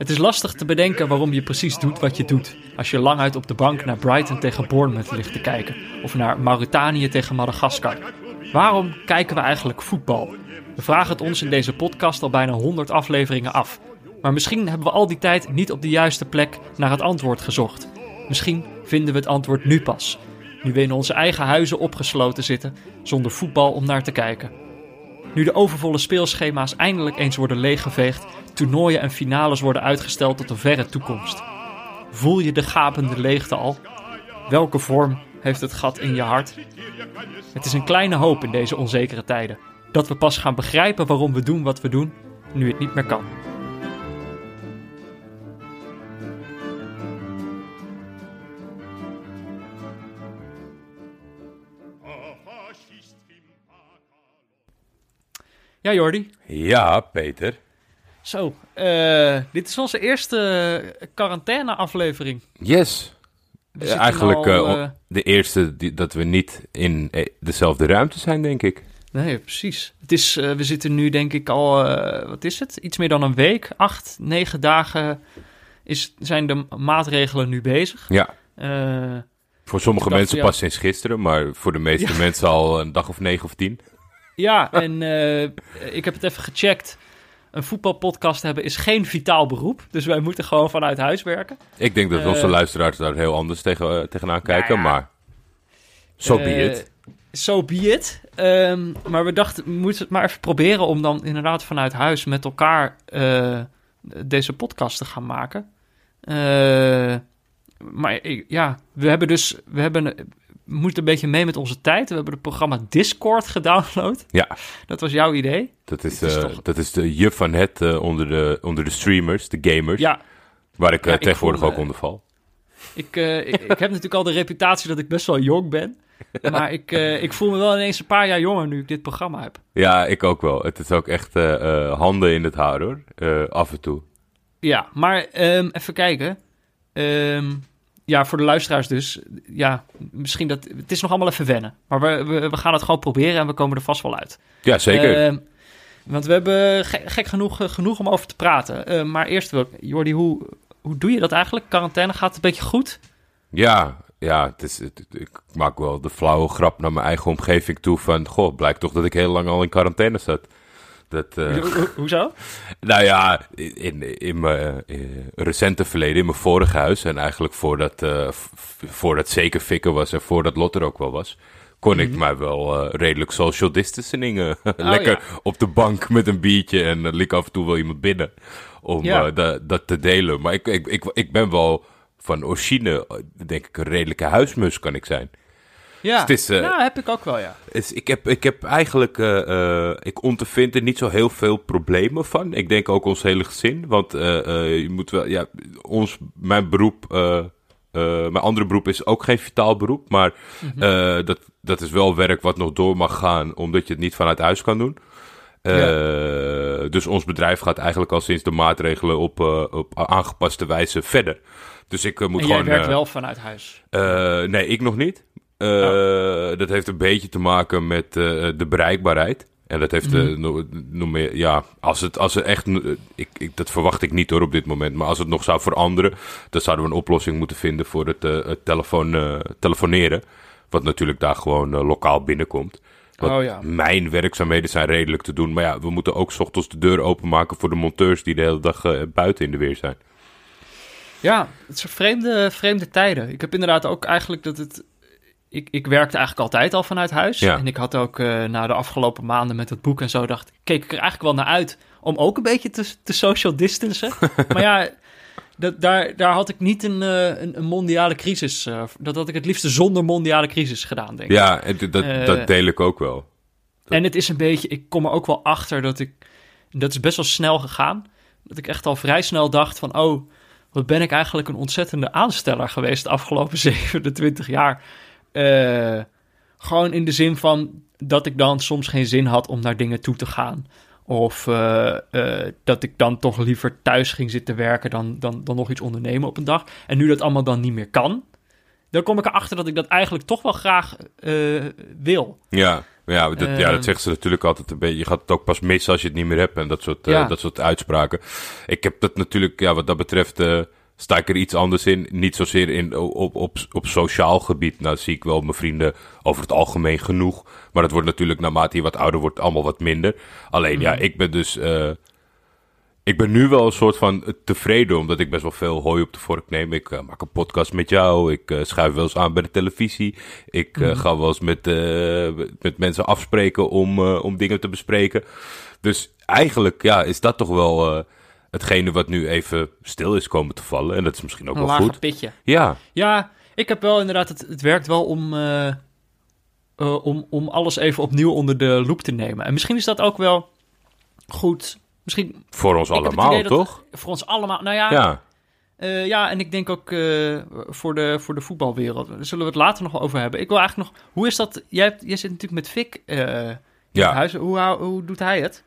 Het is lastig te bedenken waarom je precies doet wat je doet. Als je lang uit op de bank naar Brighton tegen Bournemouth ligt te kijken. Of naar Mauritanië tegen Madagaskar. Waarom kijken we eigenlijk voetbal? We vragen het ons in deze podcast al bijna 100 afleveringen af. Maar misschien hebben we al die tijd niet op de juiste plek naar het antwoord gezocht. Misschien vinden we het antwoord nu pas. Nu we in onze eigen huizen opgesloten zitten, zonder voetbal om naar te kijken. Nu de overvolle speelschema's eindelijk eens worden leeggeveegd, toernooien en finales worden uitgesteld tot een verre toekomst. Voel je de gapende leegte al? Welke vorm heeft het gat in je hart? Het is een kleine hoop in deze onzekere tijden. Dat we pas gaan begrijpen waarom we doen wat we doen, nu het niet meer kan. Ja, Jordi. Ja, Peter. Zo, uh, dit is onze eerste quarantaine-aflevering. Yes. Uh, eigenlijk al, uh, de eerste die, dat we niet in dezelfde ruimte zijn, denk ik. Nee, precies. Het is, we zitten nu denk ik al, wat is het? Iets meer dan een week, acht, negen dagen is, zijn de maatregelen nu bezig. Ja. voor sommige mensen ja, pas sinds gisteren, maar voor de meeste ja. mensen al een dag of negen of tien. Ja, en uh, ik heb het even gecheckt. Een voetbalpodcast hebben is geen vitaal beroep. Dus wij moeten gewoon vanuit huis werken. Ik denk dat onze uh, luisteraars daar heel anders tegen, uh, tegenaan kijken. Nou ja. Maar so be it. So be it. Um, maar we dachten, we moeten het maar even proberen om dan inderdaad vanuit huis met elkaar deze podcast te gaan maken. maar ja, we hebben dus, we hebben moet een beetje mee met onze tijd. We hebben het programma Discord gedownload. Ja. Dat was jouw idee. Dat is, is uh, toch... dat is de juf van het uh, onder, de, onder de streamers, de gamers. Ja. Waar ik ja, tegenwoordig ik voel, ook onder val. Ik, ik, ik, heb natuurlijk al de reputatie dat ik best wel jong ben. Maar ik, ik voel me wel ineens een paar jaar jonger nu ik dit programma heb. Ja, ik ook wel. Het is ook echt handen in het haar hoor. af en toe. Ja, maar um, even kijken. Um, ja, voor de luisteraars dus. Ja, misschien dat... Het is nog allemaal even wennen. Maar we, we, we gaan het gewoon proberen en we komen er vast wel uit. Ja, zeker. Uh, want we hebben gek, gek genoeg, genoeg om over te praten. Uh, maar eerst, Jordi, hoe, hoe doe je dat eigenlijk? Quarantaine gaat een beetje goed? Ja, ja het is, het, ik maak wel de flauwe grap naar mijn eigen omgeving toe van... Goh, blijkt toch dat ik heel lang al in quarantaine zat. Dat, uh, Ho hoezo? Nou ja, in, in mijn uh, recente verleden, in mijn vorige huis... en eigenlijk voordat, uh, voordat zeker fikken was en voordat Lot er ook wel was... kon mm -hmm. ik mij wel redelijk social distancing... Oh, lekker ja. op de bank met een biertje en er liep af en toe wel iemand binnen... om ja. dat, dat te delen. Maar ik, ik, ik, ik ben wel van origine, denk ik, een redelijke huismus kan ik zijn. Ja, dus is, uh, nou, heb ik ook wel, ja. Is, ik, heb, ik heb eigenlijk, uh, uh, ik ondervind er niet zo heel veel problemen van. Ik denk ook ons hele gezin, want je moet wel, ja, ons, mijn beroep, mijn andere beroep is ook geen vitaal beroep, maar mm -hmm. dat, dat is wel werk wat nog door mag gaan, omdat je het niet vanuit huis kan doen. Ja. Dus ons bedrijf gaat eigenlijk al sinds de maatregelen op, op aangepaste wijze verder. Dus ik moet en gewoon. Jij werkt wel vanuit huis? nee, ik nog niet. Ja. Dat heeft een beetje te maken met uh, de bereikbaarheid. En dat heeft mm uh, nog meer, ja, als het, als het echt, ik, ik, dat verwacht ik niet hoor op dit moment, maar als het nog zou veranderen, dan zouden we een oplossing moeten vinden voor het, het telefoon, telefoneren. Wat natuurlijk daar gewoon lokaal binnenkomt. Want oh, ja. Mijn werkzaamheden zijn redelijk te doen, maar ja, we moeten ook ochtends de deur openmaken voor de monteurs die de hele dag buiten in de weer zijn. Ja, het zijn vreemde, vreemde tijden. Ik heb inderdaad ook eigenlijk dat het ik, ik werkte eigenlijk altijd al vanuit huis. Ja. En ik had ook uh, na de afgelopen maanden met het boek en zo, dacht keek ik er eigenlijk wel naar uit om ook een beetje te, te social distancen. maar ja, dat, daar, daar had ik niet een, uh, een, een, mondiale crisis. Uh, dat had ik het liefst zonder mondiale crisis gedaan, denk ik. Ja, dat, dat deel ik ook wel. Dat... En het is een beetje, ik kom er ook wel achter dat ik, dat is best wel snel gegaan. Dat ik echt al vrij snel dacht van, oh, wat ben ik eigenlijk een ontzettende aansteller geweest de afgelopen 27 jaar. Uh, gewoon in de zin van dat ik dan soms geen zin had om naar dingen toe te gaan. Of uh, uh, dat ik dan toch liever thuis ging zitten werken dan, dan, dan nog iets ondernemen op een dag. En nu dat allemaal dan niet meer kan, dan kom ik erachter dat ik dat eigenlijk toch wel graag wil. Ja, ja, dat, ja, dat Ehm. zeggen ze natuurlijk altijd een beetje. Je gaat het ook pas missen als je het niet meer hebt en dat soort, eh, dat soort uitspraken. Ik heb dat natuurlijk, ja, wat dat betreft, eh, sta ik er iets anders in. Niet zozeer in, op, op, op sociaal gebied. Nou, zie ik wel mijn vrienden over het algemeen genoeg. Maar dat wordt natuurlijk naarmate je wat ouder wordt allemaal wat minder. Alleen, ja, Mhm. ik ben dus. eh, ik ben nu wel een soort van tevreden, omdat ik best wel veel hooi op de vork neem. Ik eh, maak een podcast met jou, ik eh, schuif wel eens aan bij de televisie. Ik Mhm. ga wel eens met, met mensen afspreken om, om dingen te bespreken. Dus eigenlijk ja, is dat toch wel hetgene wat nu even stil is komen te vallen. En dat is misschien ook Een wel goed. pitje. Ja, Ja, ik heb wel inderdaad, het, het werkt wel om, eh, eh, om, om alles even opnieuw onder de loep te nemen. En misschien is dat ook wel goed. Misschien voor ons allemaal, dat- toch? voor ons allemaal. Nou ja, Ja. eh, ja en ik denk ook eh, voor, de, voor de voetbalwereld. Daar zullen we het later nog wel over hebben. Ik wil eigenlijk nog. Hoe is dat? Jij, hebt, jij zit natuurlijk met Fik eh in Ja. huis. Hoe, hoe doet hij het?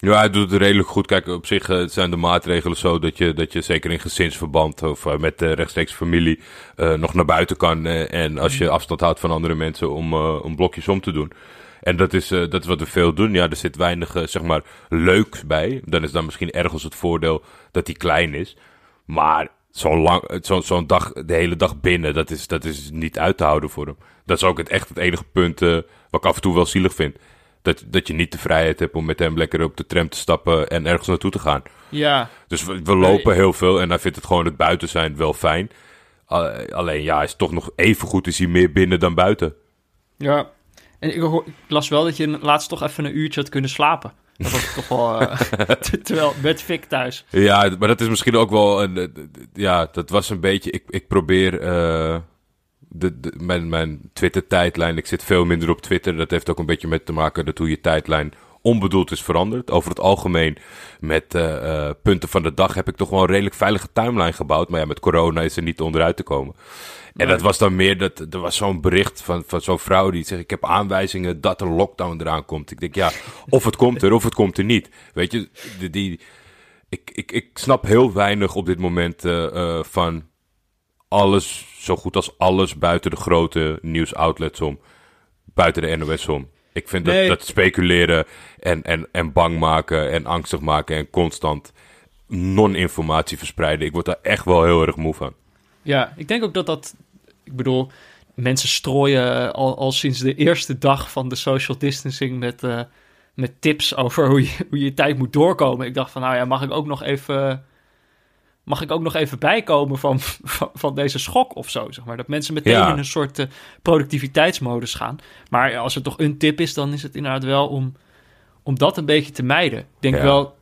Ja, hij doet het redelijk goed. Kijk, op zich eh, zijn de maatregelen zo dat je, dat je zeker in gezinsverband of eh, met de rechtstreeks familie eh, nog naar buiten kan. en als je afstand houdt van andere mensen om, om blokjes om te doen. En dat is, dat is wat we veel doen. Ja, er zit weinig, zeg maar, leuks bij. Dan is dan misschien ergens het voordeel dat hij klein is. Maar zo'n lang, zo, zo'n dag, de hele dag binnen, dat is, dat is niet uit te houden voor hem. Dat is ook het, echt het enige punt wat ik af en toe wel zielig vind. Dat, dat je niet de vrijheid hebt om met hem lekker op de tram te stappen en ergens naartoe te gaan. Ja, Dus we, we lopen heel veel en hij vindt het gewoon het buiten zijn wel fijn. Alleen ja, hij is toch nog even goed, is hij meer binnen dan buiten. ja. En ik, las wel dat je laatst toch even een uurtje had kunnen slapen. Dat was toch wel... eh, ter- terwijl met Fik thuis. Ja, maar dat is misschien ook wel een. eh, Ja, dat was een beetje. Ik, ik probeer. eh, de, de, mijn, mijn Twitter-tijdlijn. Ik zit veel minder op Twitter. Dat heeft ook een beetje met te maken dat hoe je tijdlijn onbedoeld is veranderd. Over het algemeen met eh, eh, punten van de dag heb ik toch wel een redelijk veilige timeline gebouwd. Maar ja, met corona is er niet onderuit te komen. En Nee. dat was dan meer, dat, er was zo'n bericht van, van zo'n vrouw die zegt, ik heb aanwijzingen dat er lockdown eraan komt. Ik denk, ja, of het komt er, of het komt er niet. Weet je, die, die, ik, ik, ik snap heel weinig op dit moment eh, van alles, zo goed als alles buiten de grote nieuwsoutlets om. Buiten de NOS om. Ik vind Nee. dat, dat speculeren en, en, en bang maken en angstig maken en constant non-informatie verspreiden. Ik word daar echt wel heel erg moe van. Ja, ik denk ook dat dat... Ik bedoel, mensen strooien al, al sinds de eerste dag van de social distancing met, eh, met tips over hoe je, hoe je tijd moet doorkomen. Ik dacht van, nou ja, mag ik ook nog even... Mag ik ook nog even bijkomen van, van, van deze schok of zo, zeg maar. Dat mensen meteen Ja. in een soort eh, productiviteitsmodus gaan. Maar als er toch een tip is, dan is het inderdaad wel om, om dat een beetje te mijden. Ik denk Ja. wel,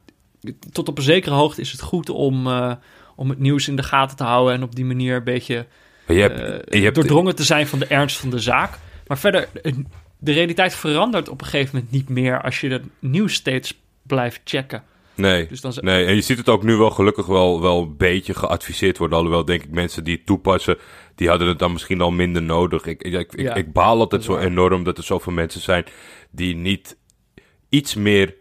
tot op een zekere hoogte is het goed om, eh, om het nieuws in de gaten te houden... en op die manier een beetje Je hebt, eh, je hebt, doordrongen te zijn van de ernst van de zaak. Maar verder, de realiteit verandert op een gegeven moment niet meer als je het nieuws steeds blijft checken. Nee, Dus dan nee, en je ziet het ook nu wel gelukkig wel, wel een beetje geadviseerd worden. Alhoewel denk ik mensen die het toepassen, die hadden het dan misschien al minder nodig. Ik, ik, ik, Ja, ik baal altijd zo waar. enorm dat er zoveel mensen zijn die niet iets meer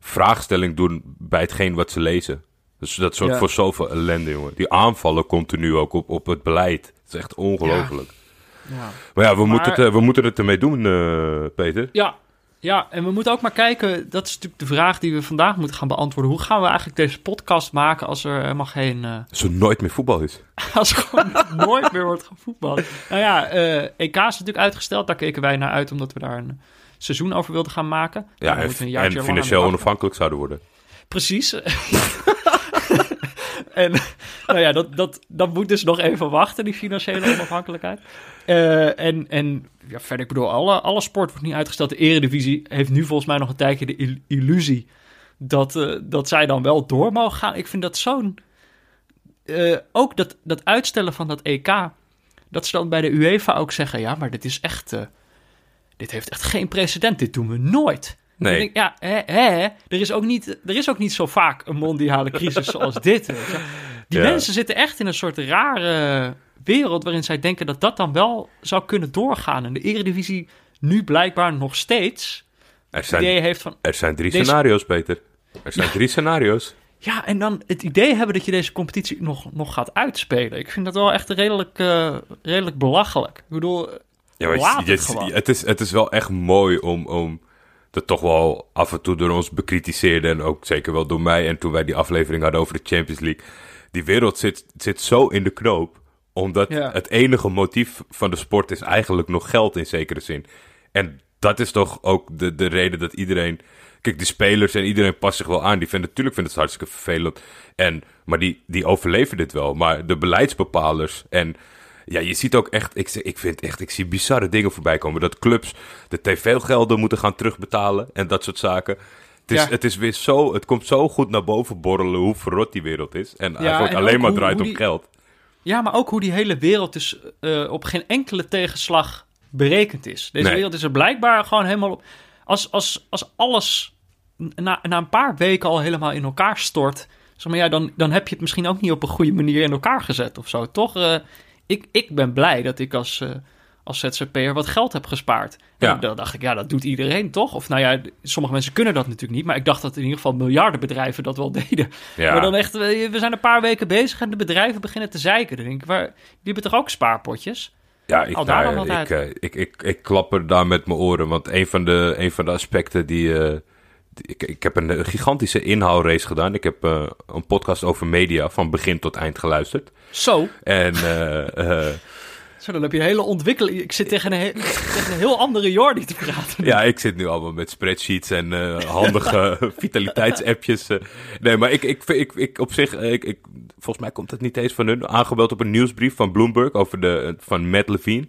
vraagstelling doen bij hetgeen wat ze lezen. Dus dat soort Ja. voor zoveel ellende, jongen. Die aanvallen continu ook op, op het beleid. Het is echt ongelooflijk. ja. Maar ja, we, Maar- moeten het, eh, we moeten het ermee doen, eh, Peter. Ja, ja, en we moeten ook maar kijken, dat is natuurlijk de vraag die we vandaag moeten gaan beantwoorden. Hoe gaan we eigenlijk deze podcast maken als er helemaal geen... eh, Als er nooit meer voetbal is. als er gewoon nooit meer wordt gevoetbald. Nou ja, eh EK is natuurlijk uitgesteld. Daar keken wij naar uit, omdat we daar een seizoen over wilden gaan maken. Ja, Dan en, een en financieel onafhankelijk zouden worden. Precies. en nou ja, dat, dat, dat moet dus nog even wachten, die financiële onafhankelijkheid. Eh, en en ja, verder, ik bedoel, alle, alle sport wordt niet uitgesteld. De eredivisie heeft nu volgens mij nog een tijdje de il- illusie dat, eh, dat zij dan wel door mogen gaan. Ik vind dat zo'n... eh, ook dat, dat uitstellen van dat EK, dat ze dan bij de UEFA ook zeggen... ja, maar dit is echt... dit heeft echt geen precedent, dit doen we nooit. Nee. Denk, ja, hè, hè, er, is ook niet, er is ook niet zo vaak een mondiale crisis zoals dit. Die Ja. mensen zitten echt in een soort rare wereld waarin zij denken dat dat dan wel zou kunnen doorgaan. En de Eredivisie nu blijkbaar nog steeds Er zijn, idee heeft van... er zijn drie Deze- scenario's, Peter. Er zijn drie scenario's. Ja, en dan het idee hebben dat je deze competitie nog, nog gaat uitspelen. Ik vind dat wel echt redelijk, eh, redelijk belachelijk. Ik bedoel, Ja, maar het het, is, het is wel echt mooi om, om dat toch wel af en toe door ons bekritiseerde. En ook zeker wel door mij. En toen wij die aflevering hadden over de Champions League. Die wereld zit, zit zo in de knoop. Omdat Ja. het enige motief van de sport is eigenlijk nog geld in zekere zin. En dat is toch ook de, de reden dat iedereen... Kijk, die spelers en iedereen past zich wel aan. Die vinden, natuurlijk vinden het hartstikke vervelend. En, maar die, die overleven dit wel. Maar de beleidsbepalers en... Ja, je ziet ook echt, ik, ik vind echt, ik zie bizarre dingen voorbij komen. Dat clubs de tv-gelden moeten gaan terugbetalen en dat soort zaken. Het is, Ja. het is weer zo, het komt zo goed naar boven borrelen hoe verrot die wereld is. En eigenlijk en alleen maar hoe- draait hoe om die- geld. Ja, maar ook hoe die hele wereld dus eh, op geen enkele tegenslag berekend is. Deze Nee. wereld is er blijkbaar gewoon helemaal op. Als, als, als alles na, na een paar weken al helemaal in elkaar stort. Zeg maar, ja, dan, dan heb je het misschien ook niet op een goede manier in elkaar gezet of zo. Toch? eh, ik, ik ben blij dat ik als, eh als ZZP'er wat geld heb gespaard. Ja. En dan dacht ik, ja, dat doet iedereen toch? Of nou ja, sommige mensen kunnen dat natuurlijk niet. Maar ik dacht dat in ieder geval miljardenbedrijven dat wel deden. Ja. Maar dan echt, we we zijn een paar weken bezig en de bedrijven beginnen te zeiken. Dan denk ik, waar, die hebben toch ook spaarpotjes? Ja, ik, nou, ik, eh, ik, ik, ik klapper daar met mijn oren. Want een van de, een van de aspecten die... eh, die- ik, ik heb een eh, gigantische inhoudrace gedaan. Ik heb eh, een podcast over media van begin tot eind geluisterd. Zo, En eh, eh, zo dan heb je een hele ontwikkeling. Ik zit tegen een, he- tegen een heel andere Jordi te praten. ja, ik zit nu allemaal met spreadsheets en eh, handige vitaliteitsappjes. eh. Nee, maar ik, ik, ik, ik op zich... eh, Ik, ik, volgens mij komt het niet eens van hun. Aangebeld op een nieuwsbrief van Bloomberg over de, van Matt Levine.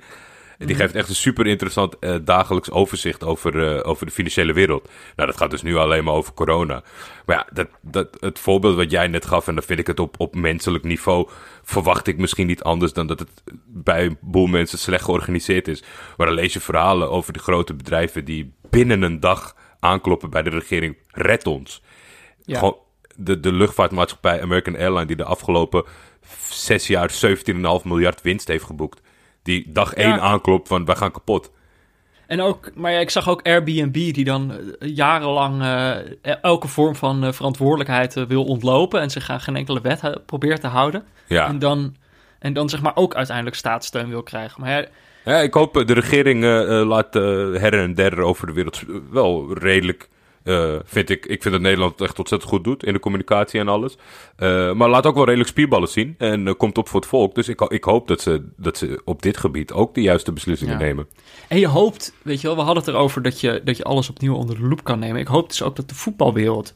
Die geeft echt een super interessant eh, dagelijks overzicht over, eh, over de financiële wereld. Nou, dat gaat dus nu alleen maar over corona. Maar ja, dat, dat, het voorbeeld wat jij net gaf, en dan vind ik het op, op menselijk niveau, verwacht ik misschien niet anders dan dat het bij een boel mensen slecht georganiseerd is. Maar dan lees je verhalen over de grote bedrijven die binnen een dag aankloppen bij de regering. Red ons. Ja. Gewoon de, de luchtvaartmaatschappij American Airlines die de afgelopen zes jaar 17,5 miljard winst heeft geboekt. Die dag één aanklopt van wij gaan kapot. En ook, maar ja, ik zag ook Airbnb die dan eh, jarenlang eh, elke vorm van eh, verantwoordelijkheid wil ontlopen en zich aan geen enkele wet probeert te houden. Ja. En dan, en dan zeg maar ook uiteindelijk staatssteun wil krijgen. Maar ja, ja, ik hoop de regering laat her en der over de wereld wel redelijk. Eh, vind ik, ik vind dat Nederland het echt ontzettend goed doet in de communicatie en alles. Eh, maar laat ook wel redelijk spierballen zien. En eh, komt op voor het volk. Dus ik, ik hoop dat ze, dat ze op dit gebied ook de juiste beslissingen Ja. nemen. En je hoopt, weet je wel, we hadden het erover dat je, dat je alles opnieuw onder de loep kan nemen. Ik hoop dus ook dat de voetbalwereld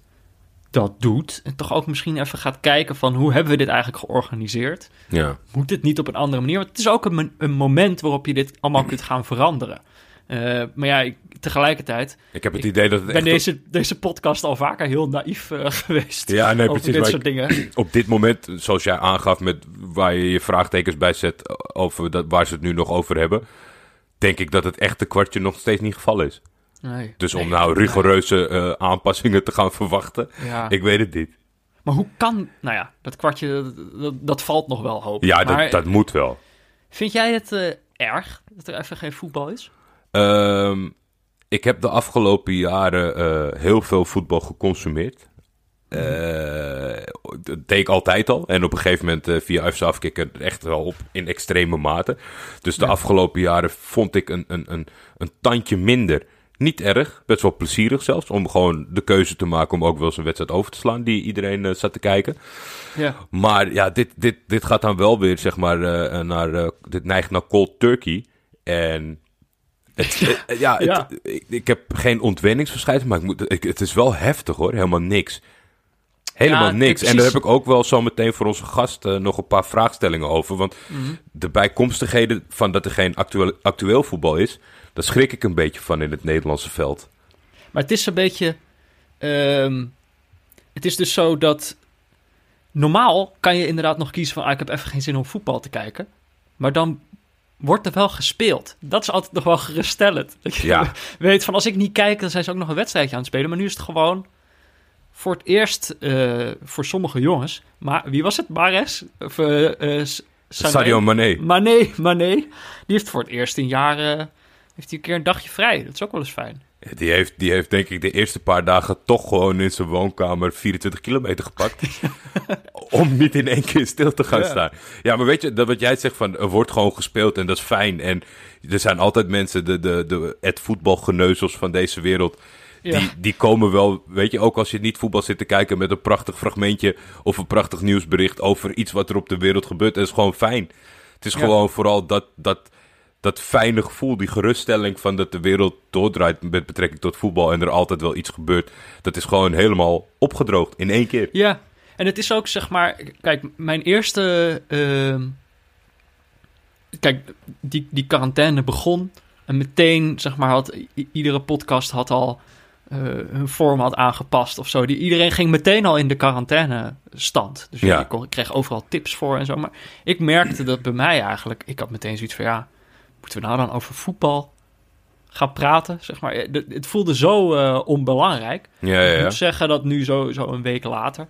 dat doet. En toch ook misschien even gaat kijken van hoe hebben we dit eigenlijk georganiseerd? Ja. Moet dit niet op een andere manier? Want het is ook een, een moment waarop je dit allemaal kunt gaan veranderen. Eh, maar ja, ik, tegelijkertijd Ik heb het idee dat het ben deze, deze podcast al vaker heel naïef eh, geweest. Ja, nee, over precies. dit soort dingen. op dit moment, zoals jij aangaf, met waar je je vraagtekens bij zet over dat, waar ze het nu nog over hebben, denk ik dat het echte kwartje nog steeds niet gevallen is. Nee. Dus om Nee, nou rigoureuze eh, aanpassingen te gaan verwachten, Ja. ik weet het niet. Maar hoe kan... Nou ja, dat kwartje, dat, valt nog wel hoop. Ja, maar dat, dat moet wel. vind jij het erg dat er even geen voetbal is? Ehm, ik heb de afgelopen jaren eh, heel veel voetbal geconsumeerd. Eh, dat deed ik altijd al. En op een gegeven moment eh, via FC Afkikken echt wel op in extreme mate. Dus de Ja. afgelopen jaren vond ik een, een, een, een tandje minder. Niet erg, best wel plezierig zelfs. Om gewoon de keuze te maken om ook wel eens een wedstrijd over te slaan die iedereen zat te kijken. Ja. Maar ja, dit, dit, dit gaat dan wel weer, zeg maar, naar, dit neigt naar cold turkey. En het, eh, ja, het- Ja. ik, ik heb geen ontwenningsverschijnsel, maar ik moet, ik, het is wel heftig hoor, helemaal niks. Helemaal Ja, niks. En daar heb ik ook wel zo meteen voor onze gast eh, nog een paar vraagstellingen over. Want Mhm. de bijkomstigheden van dat er geen actueel, actueel voetbal is, daar schrik ik een beetje van in het Nederlandse veld. Maar het is een beetje. ehm, het is dus zo dat. Normaal kan je inderdaad nog kiezen van. Ah, ik heb even geen zin om voetbal te kijken. Maar dan wordt er wel gespeeld. Dat is altijd nog wel geruststellend. Dat je Ja. weet van als ik niet kijk, dan zijn ze ook nog een wedstrijdje aan het spelen. Maar nu is het gewoon voor het eerst eh, voor sommige jongens. Maar wie was het? Mares? Of, S- Sané? Sadio. Mané, Mané. Die heeft voor het eerst in jaren. Heeft hij een keer een dagje vrij. Dat is ook wel eens fijn. Die heeft, die heeft denk ik de eerste paar dagen toch gewoon in zijn woonkamer 24 kilometer gepakt. om niet in één keer stil te gaan staan. Ja, maar weet je, dat wat jij zegt van er wordt gewoon gespeeld en dat is fijn. En er zijn altijd mensen, de, de, de, het voetbalgeneuzels van deze wereld. Die, die komen wel, weet je, ook als je niet voetbal zit te kijken met een prachtig fragmentje of een prachtig nieuwsbericht over iets wat er op de wereld gebeurt. Het is gewoon fijn. Het is gewoon vooral dat, dat, dat fijne gevoel, die geruststelling van dat de wereld doordraait met betrekking tot voetbal en er altijd wel iets gebeurt. Dat is gewoon helemaal opgedroogd in één keer. Ja, en het is ook zeg maar, kijk, mijn eerste, uh, kijk, die, die quarantaine begon en meteen zeg maar had iedere podcast had al uh, hun format aangepast of zo. Die, iedereen ging meteen al in de quarantaine stand. Dus ja. ik kreeg overal tips voor en zo. Maar ik merkte dat bij mij eigenlijk, ik had meteen zoiets van ja moeten we nou dan over voetbal gaan praten? Zeg maar. Het voelde zo uh, onbelangrijk. Ja, ja, Ik moet zeggen dat nu zo, zo een week later...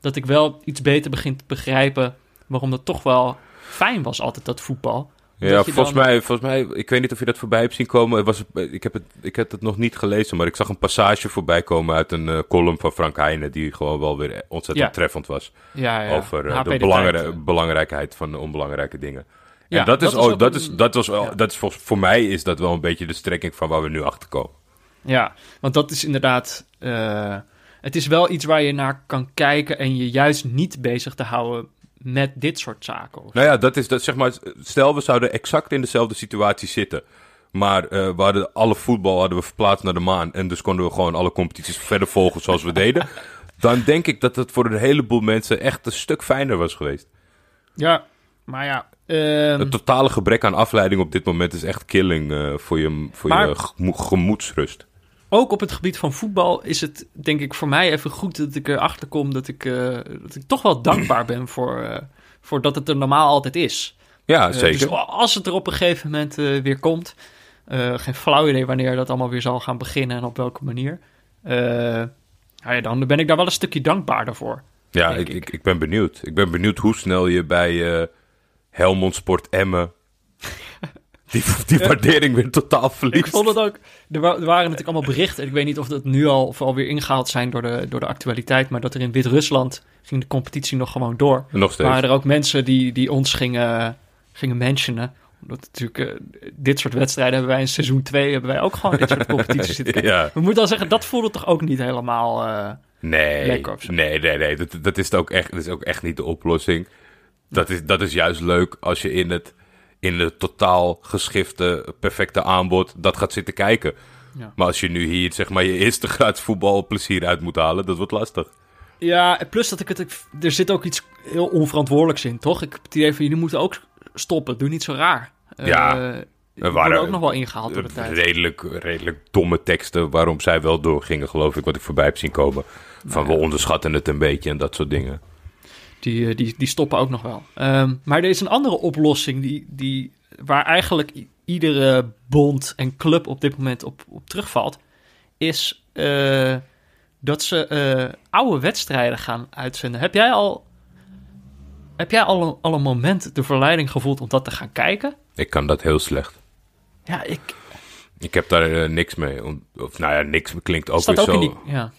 dat ik wel iets beter begin te begrijpen... waarom dat toch wel fijn was altijd, dat voetbal. Ja, volgens, mij, volgens mij, ik weet niet of je dat voorbij hebt zien komen. Was, ik, heb het, ik heb het nog niet gelezen, maar ik zag een passage voorbij komen uit een uh, column van Frank Heijnen, die gewoon wel weer ontzettend treffend was. Ja, ja. Over uh, de, de belangrijkheid van de onbelangrijke dingen. Ja, dat, is, dat, dat, is, dat was wel, dat is voor, voor mij is dat wel een beetje de strekking van waar we nu achter komen. Ja, want dat is inderdaad. Uh, het is wel iets waar je naar kan kijken en je juist niet bezig te houden met dit soort zaken. Nou ja, dat is dat zeg maar. Stel, we zouden exact in dezelfde situatie zitten. Maar uh, we hadden alle voetbal hadden we verplaatst naar de maan. En dus konden we gewoon alle competities verder volgen zoals we deden. Dan denk ik dat het voor een heleboel mensen echt een stuk fijner was geweest. Ja, maar ja, Um, het totale gebrek aan afleiding op dit moment is echt killing uh, voor je, voor je gemoedsrust. Ook op het gebied van voetbal is het denk ik voor mij even goed dat ik erachter kom dat ik, uh, dat ik toch wel dankbaar ben voor, uh, voor dat het er normaal altijd is. Ja, zeker. dus als het er op een gegeven moment weer komt, geen flauw idee wanneer dat allemaal weer zal gaan beginnen en op welke manier. Nou ja, dan ben ik daar wel een stukje dankbaarder voor. Ja, ik, ik. Ik, ben benieuwd. Ik ben benieuwd hoe snel je bij Helmond Sport Emmen. Die, die waardering weer totaal verliest. Ik vond het ook. Er, waren natuurlijk allemaal berichten. Ik weet niet of dat nu al, of alweer ingehaald zijn door de, door de actualiteit. Maar dat er in Wit-Rusland ging de competitie nog gewoon door. Nog steeds. Waren er ook mensen die, die ons gingen, gingen mentionen. Omdat natuurlijk uh, dit soort wedstrijden hebben wij in seizoen 2 hebben wij ook gewoon dit soort competities zitten ja. We moeten al zeggen, dat voelde toch ook niet helemaal uh, nee, lekker Nee, nee, nee. Dat, dat, is ook echt, dat is ook echt niet de oplossing. Dat is, dat is juist leuk als je in het, in het totaal geschifte, perfecte aanbod dat gaat zitten kijken. Ja. Maar als je nu hier zeg maar je eerste graad voetbalplezier uit moet halen, dat wordt lastig. Ja, plus dat ik het. Er zit ook iets heel onverantwoordelijks in, toch? Ik heb het idee van jullie moeten ook stoppen. Doe niet zo raar. Ja. Uh, we waren ook nog wel ingehaald door de tijd. Redelijk, redelijk domme teksten waarom zij wel doorgingen, geloof ik, wat ik voorbij heb zien komen. Van nou we onderschatten het een beetje en dat soort dingen. Die, die, die stoppen ook nog wel. Um, maar er is een andere oplossing die, die, waar eigenlijk iedere bond en club op dit moment op, op terugvalt. Is uh, dat ze uh, oude wedstrijden gaan uitzenden. Heb jij al, heb jij al, een, al een moment de verleiding gevoeld om dat te gaan kijken? Ik kan dat heel slecht. Ja, ik... Ik heb daar uh, niks mee. Of nou ja, niks klinkt ook weer ook zo... Die, ja.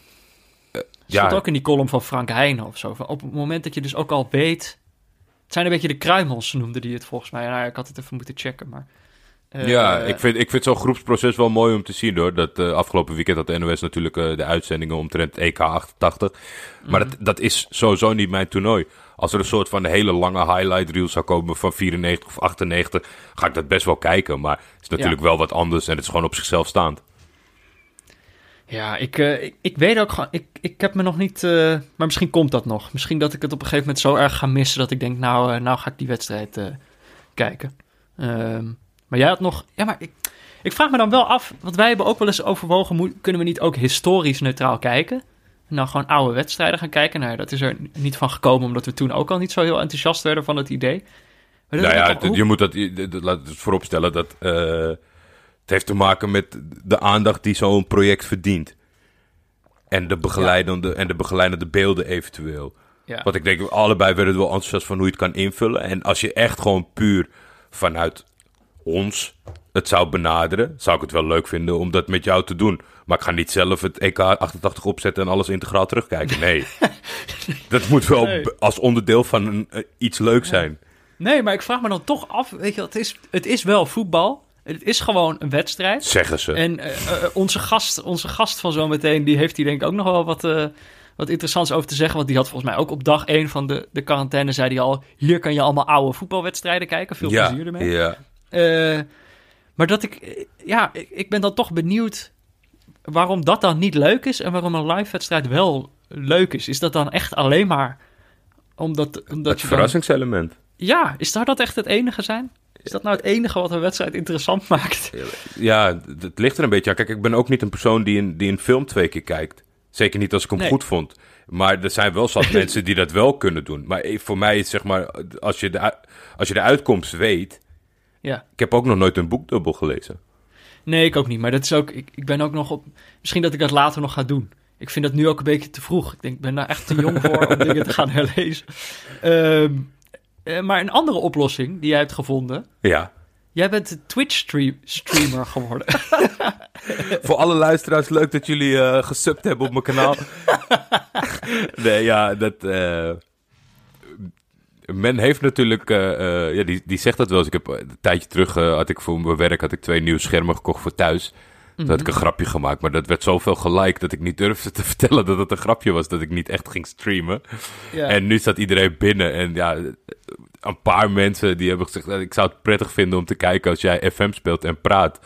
Ja. Stond ook in die column van Frank Heijnen of zo. Op het moment dat je dus ook al weet... Het zijn een beetje de kruimels, noemde die het volgens mij. Nou, ik had het even moeten checken, maar... Uh, ja, ik vind, ik vind zo'n groepsproces wel mooi om te zien hoor. Dat uh, afgelopen weekend had de NOS natuurlijk uh, de uitzendingen omtrent EK 88. Maar mm. dat, dat is sowieso niet mijn toernooi. Als er een soort van hele lange highlight reel zou komen van 94 of 98, ga ik dat best wel kijken. Maar het is natuurlijk ja. wel wat anders en het is gewoon op zichzelf staand. Ja, ik, uh, ik, ik, weet ook gewoon, ik, ik heb me nog niet, uh, maar misschien komt dat nog. Misschien dat ik het op een gegeven moment zo erg ga missen dat ik denk, nou, uh, nou ga ik die wedstrijd kijken. Um, maar jij had nog, ja, maar ik, ik vraag me dan wel af, want wij hebben ook wel eens overwogen, moet, kunnen we niet ook historisch neutraal kijken? Nou, gewoon oude wedstrijden gaan kijken. Nou, dat is er niet van gekomen, omdat we toen ook al niet zo heel enthousiast werden van het idee. Maar nou ja, al, je moet dat, laat het vooropstellen dat het heeft te maken met de aandacht die zo'n project verdient. En de begeleidende, en de begeleidende beelden eventueel. Ja. Want ik denk, allebei werden wel enthousiast van hoe je het kan invullen. En als je echt gewoon puur vanuit ons het zou benaderen, zou ik het wel leuk vinden om dat met jou te doen. Maar ik ga niet zelf het EK 88 opzetten en alles integraal terugkijken. Nee. dat moet wel Nee. als onderdeel van een, eh, iets leuk zijn. Nee, maar ik vraag me dan toch af, weet je, het is, het is wel voetbal. Het is gewoon een wedstrijd. Zeggen ze. En eh, eh, onze, gast, onze gast van zometeen, die heeft hier denk ik ook nog wel wat, eh, wat interessants over te zeggen. Want die had volgens mij ook op dag 1 van de, de quarantaine, zei hij al... Hier kan je allemaal oude voetbalwedstrijden kijken. Veel ja, plezier ermee. ja. Eh, maar dat ik, eh, ja, ik, ik ben dan toch benieuwd waarom dat dan niet leuk is en waarom een live wedstrijd wel leuk is. Is dat dan echt alleen maar omdat, omdat Het je dan- verrassingselement. Ja, is daar dat echt het enige zijn? Is dat nou het enige wat een wedstrijd interessant maakt? Ja, het ligt er een beetje aan. Kijk, ik ben ook niet een persoon die een, die een film twee keer kijkt. Zeker niet als ik hem Nee. goed vond. Maar er zijn wel zat mensen die dat wel kunnen doen. Maar voor mij is zeg maar, als je de, als je de uitkomst weet... Ja. Ik heb ook nog nooit een boekdubbel gelezen. Nee, ik ook niet. Maar dat is ook, ik, ik ben ook nog op. Misschien dat ik dat later nog ga doen. Ik vind dat nu ook een beetje te vroeg. Ik denk, ik ben daar echt te jong voor om dingen te gaan herlezen. Ehm, eh, maar een andere oplossing die jij hebt gevonden. Ja. Jij bent Twitch-streamer geworden. Voor alle luisteraars, leuk dat jullie eh gesubt hebben op mijn kanaal. nee, ja, dat... eh, men heeft natuurlijk... ja, die, die zegt dat wel eens. Ik heb een tijdje terug, had ik voor mijn werk had ik twee nieuwe schermen gekocht voor thuis. Toen had ik een grapje gemaakt, maar dat werd zoveel geliked dat ik niet durfde te vertellen dat het een grapje was, dat ik niet echt ging streamen. En nu staat iedereen binnen en ja, een paar mensen die hebben gezegd, "Nou, ik zou het prettig vinden om te kijken als jij FM speelt en praat.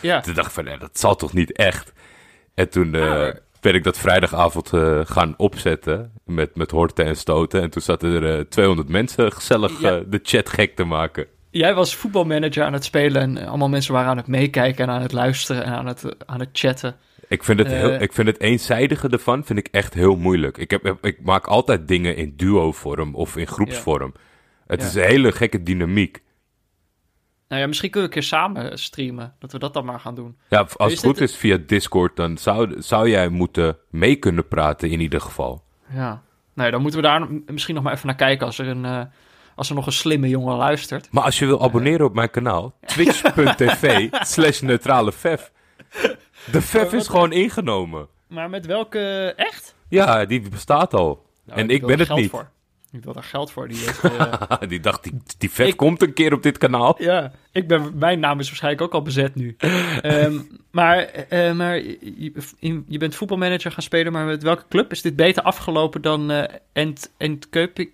ja. Toen dacht ik van, nee, dat zal toch niet echt? En toen eh, Ja, maar- ben ik dat vrijdagavond eh, gaan opzetten met, met horten en stoten. En toen zaten er eh, 200 mensen gezellig Ja. eh, de chat gek te maken. Jij was voetbalmanager aan het spelen en eh, allemaal mensen waren aan het meekijken en aan het luisteren en aan het, eh, aan het chatten. Ik vind, het heel, Eh. ik vind het eenzijdige ervan vind ik echt heel moeilijk. Ik, heb, ik maak altijd dingen in duo-vorm of in groepsvorm. Het Ja. is een hele gekke dynamiek. Nou ja, misschien kunnen we een keer samen streamen. Dat we dat dan maar gaan doen. Ja, als Is het goed dit- is via Discord, dan zou, zou jij moeten mee kunnen praten in ieder geval. Ja. Nou ja, dan moeten we daar misschien nog maar even naar kijken als er, een, als er nog een slimme jongen luistert. Maar als je wil abonneren op mijn kanaal, twitch.tv slash neutrale vef. De vef is gewoon ingenomen. Maar met welke... Echt? Ja, die bestaat al. Nou, en ik ben het niet. Voor. Ik wil daar geld voor. Die heeft, eh, die dacht, die, die Ik- komt een keer op dit kanaal. ja, ik ben, mijn naam is waarschijnlijk ook al bezet nu. Ehm, maar eh, maar je, bent voetbalmanager gaan spelen, maar met welke club? Is dit beter afgelopen dan eh Ent?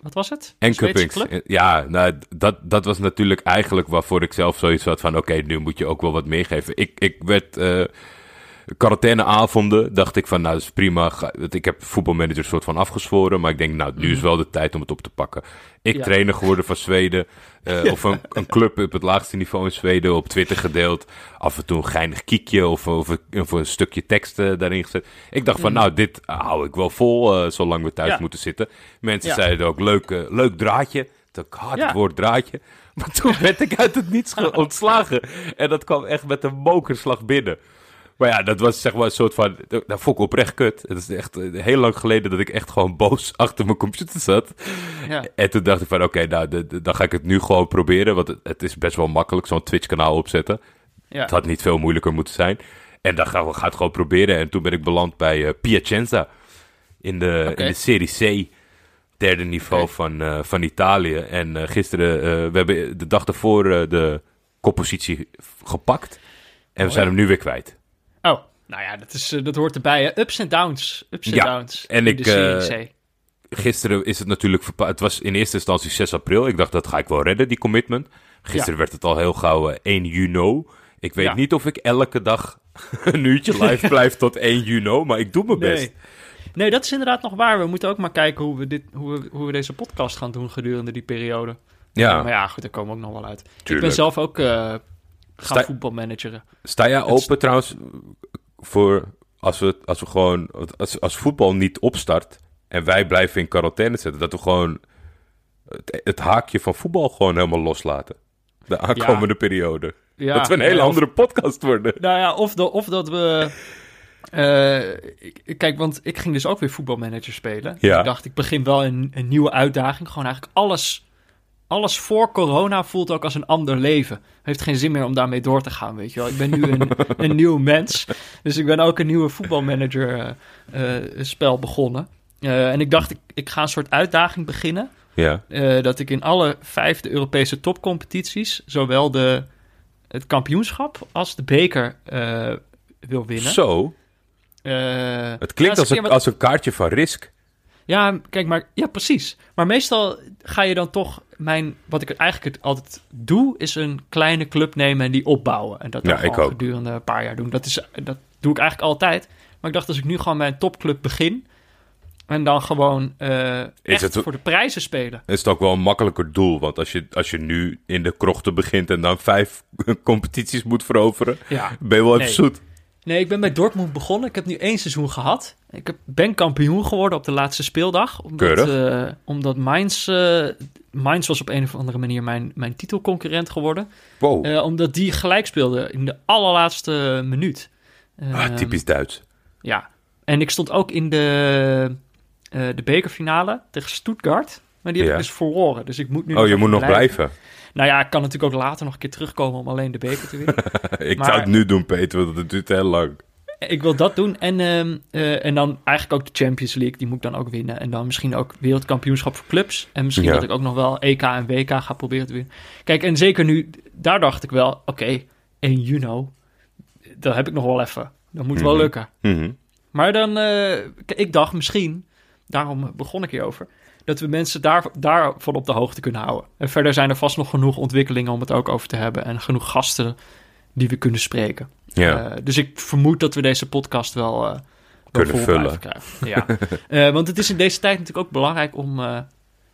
Wat was het? En Zweedse Cuppings. club? Ja, nou, dat, dat was natuurlijk eigenlijk waarvoor ik zelf zoiets had van... Oké, nu moet je ook wel wat meegeven. Ik, ik werd... quarantaineavonden dacht ik van, nou, dat is prima. Want Ik heb voetbalmanager soort van afgezworen. Maar ik denk, nou, nu is wel de tijd om het op te pakken. Ik Ja. trainer geworden van Zweden. eh, Of een, een club op het laagste niveau in Zweden op Twitter gedeeld. Af en toe een geinig kiekje of, of, een- of een stukje tekst eh, daarin gezet. Ik dacht van, nou, dit hou ik wel vol eh, zolang we thuis Ja. moeten zitten. Mensen zeiden ook, leuk, eh, leuk draadje. Ik hard het woord draadje. Maar toen werd ik uit het niets ge- ontslagen. En dat kwam echt met een mokerslag binnen. Maar ja, dat was zeg maar een soort van... Dat vond ik oprecht kut. Het is echt eh, heel lang geleden dat ik echt gewoon boos achter mijn computer zat. Ja. En toen dacht ik van, oké, nou, de- de- dan ga ik het nu gewoon proberen. Want het, het is best wel makkelijk, zo'n Twitch-kanaal opzetten. Ja. Het had niet veel moeilijker moeten zijn. En dan gaan we gaan het gewoon proberen. En toen ben ik beland bij eh, Piacenza. In de, in de Serie C. Derde niveau van, eh, van Italië. En gisteren, we hebben de dag ervoor eh, de koppositie gepakt. En we Oh, zijn ja. hem nu weer kwijt. Oh, nou ja, dat, is, eh, dat hoort erbij. Hè? Ups en downs. Ups en Ja, downs. en ik, de eh. Gisteren is het natuurlijk Het was in eerste instantie 6 april. Ik dacht, dat ga ik wel redden, die commitment. Gisteren Ja. werd het al heel gauw eh, 1 juni. Ik weet Ja. niet of ik elke dag een uurtje live blijf tot 1 juni. Maar ik doe mijn best. Nee. dat is inderdaad nog waar. We moeten ook maar kijken hoe we, dit, hoe we, hoe we deze podcast gaan doen gedurende die periode. Ja, Maar ja, goed, daar komen we ook nog wel uit. Ik ben zelf ook eh gaan Sta- voetbalmanageren. Sta jij open trouwens voor als we, als we gewoon, als, als voetbal niet opstart en wij blijven in quarantaine zitten, dat we gewoon het, het haakje van voetbal gewoon helemaal loslaten? De aankomende periode. Ja, dat we een hele ja, of- andere podcast worden. Nou ja, of, de, of dat we... eh, kijk, want ik ging dus ook weer voetbalmanager spelen. Ja. Ik dacht, ik begin wel een, een nieuwe uitdaging. Gewoon eigenlijk alles, alles voor corona voelt ook als een ander leven. Heeft geen zin meer om daarmee door te gaan, weet je wel. Ik ben nu een, een nieuw mens. Dus ik ben ook een nieuwe voetbalmanager uh, spel begonnen. en ik dacht, ik, ik ga een soort uitdaging beginnen. Ja. dat ik in alle vijf de Europese topcompetities... zowel de, het kampioenschap als de beker wil winnen. Zo? het klinkt als, een, als een kaartje van Risk. Ja, kijk, maar ja, precies. Maar meestal ga je dan toch mijn. Wat ik eigenlijk het altijd doe, is een kleine club nemen en die opbouwen. En dat ja, ik al gedurende een paar jaar doen. Dat, is, dat doe ik eigenlijk altijd. Maar ik dacht, als ik nu gewoon mijn topclub begin. En dan gewoon uh, echt het, voor de prijzen spelen. Is het ook wel een makkelijker doel. Want als je, als je nu in de krochten begint en dan vijf competities moet veroveren, ja, ben je wel even zoet. Nee, ik ben bij Dortmund begonnen. Ik heb nu één seizoen gehad. Ik heb, ben kampioen geworden op de laatste speeldag. Omdat, uh, omdat Mainz, uh, Mainz was op een of andere manier mijn, mijn titelconcurrent geworden. Wow. Uh, omdat die gelijk speelde in de allerlaatste minuut. ah, typisch Duits. Ja. En ik stond ook in de, de bekerfinale tegen Stuttgart. Maar die heb ik dus verloren. Dus ik moet nu. Oh, je moet nog blijven. Nou ja, ik kan natuurlijk ook later nog een keer terugkomen om alleen de beker te winnen. ik zou het nu doen, Peter, want het duurt heel lang. Ik wil dat doen. En, ehm, eh, en dan eigenlijk ook de Champions League. Die moet ik dan ook winnen. En dan misschien ook wereldkampioenschap voor clubs. En misschien dat ik ook nog wel EK en WK ga proberen te winnen. Kijk, en zeker nu, daar dacht ik wel, oké, okay, 1 juni, dat heb ik nog wel even. Dat moet wel mhm. lukken. Mhm. Maar dan, uh, ik dacht misschien, daarom begon ik hierover dat we mensen daar, daarvan op de hoogte kunnen houden. En verder zijn er vast nog genoeg ontwikkelingen om het ook over te hebben. En genoeg gasten die we kunnen spreken. Ja. Uh, dus ik vermoed dat we deze podcast wel, uh, kunnen vullen. Ja. uh, want het is in deze tijd natuurlijk ook belangrijk om. ik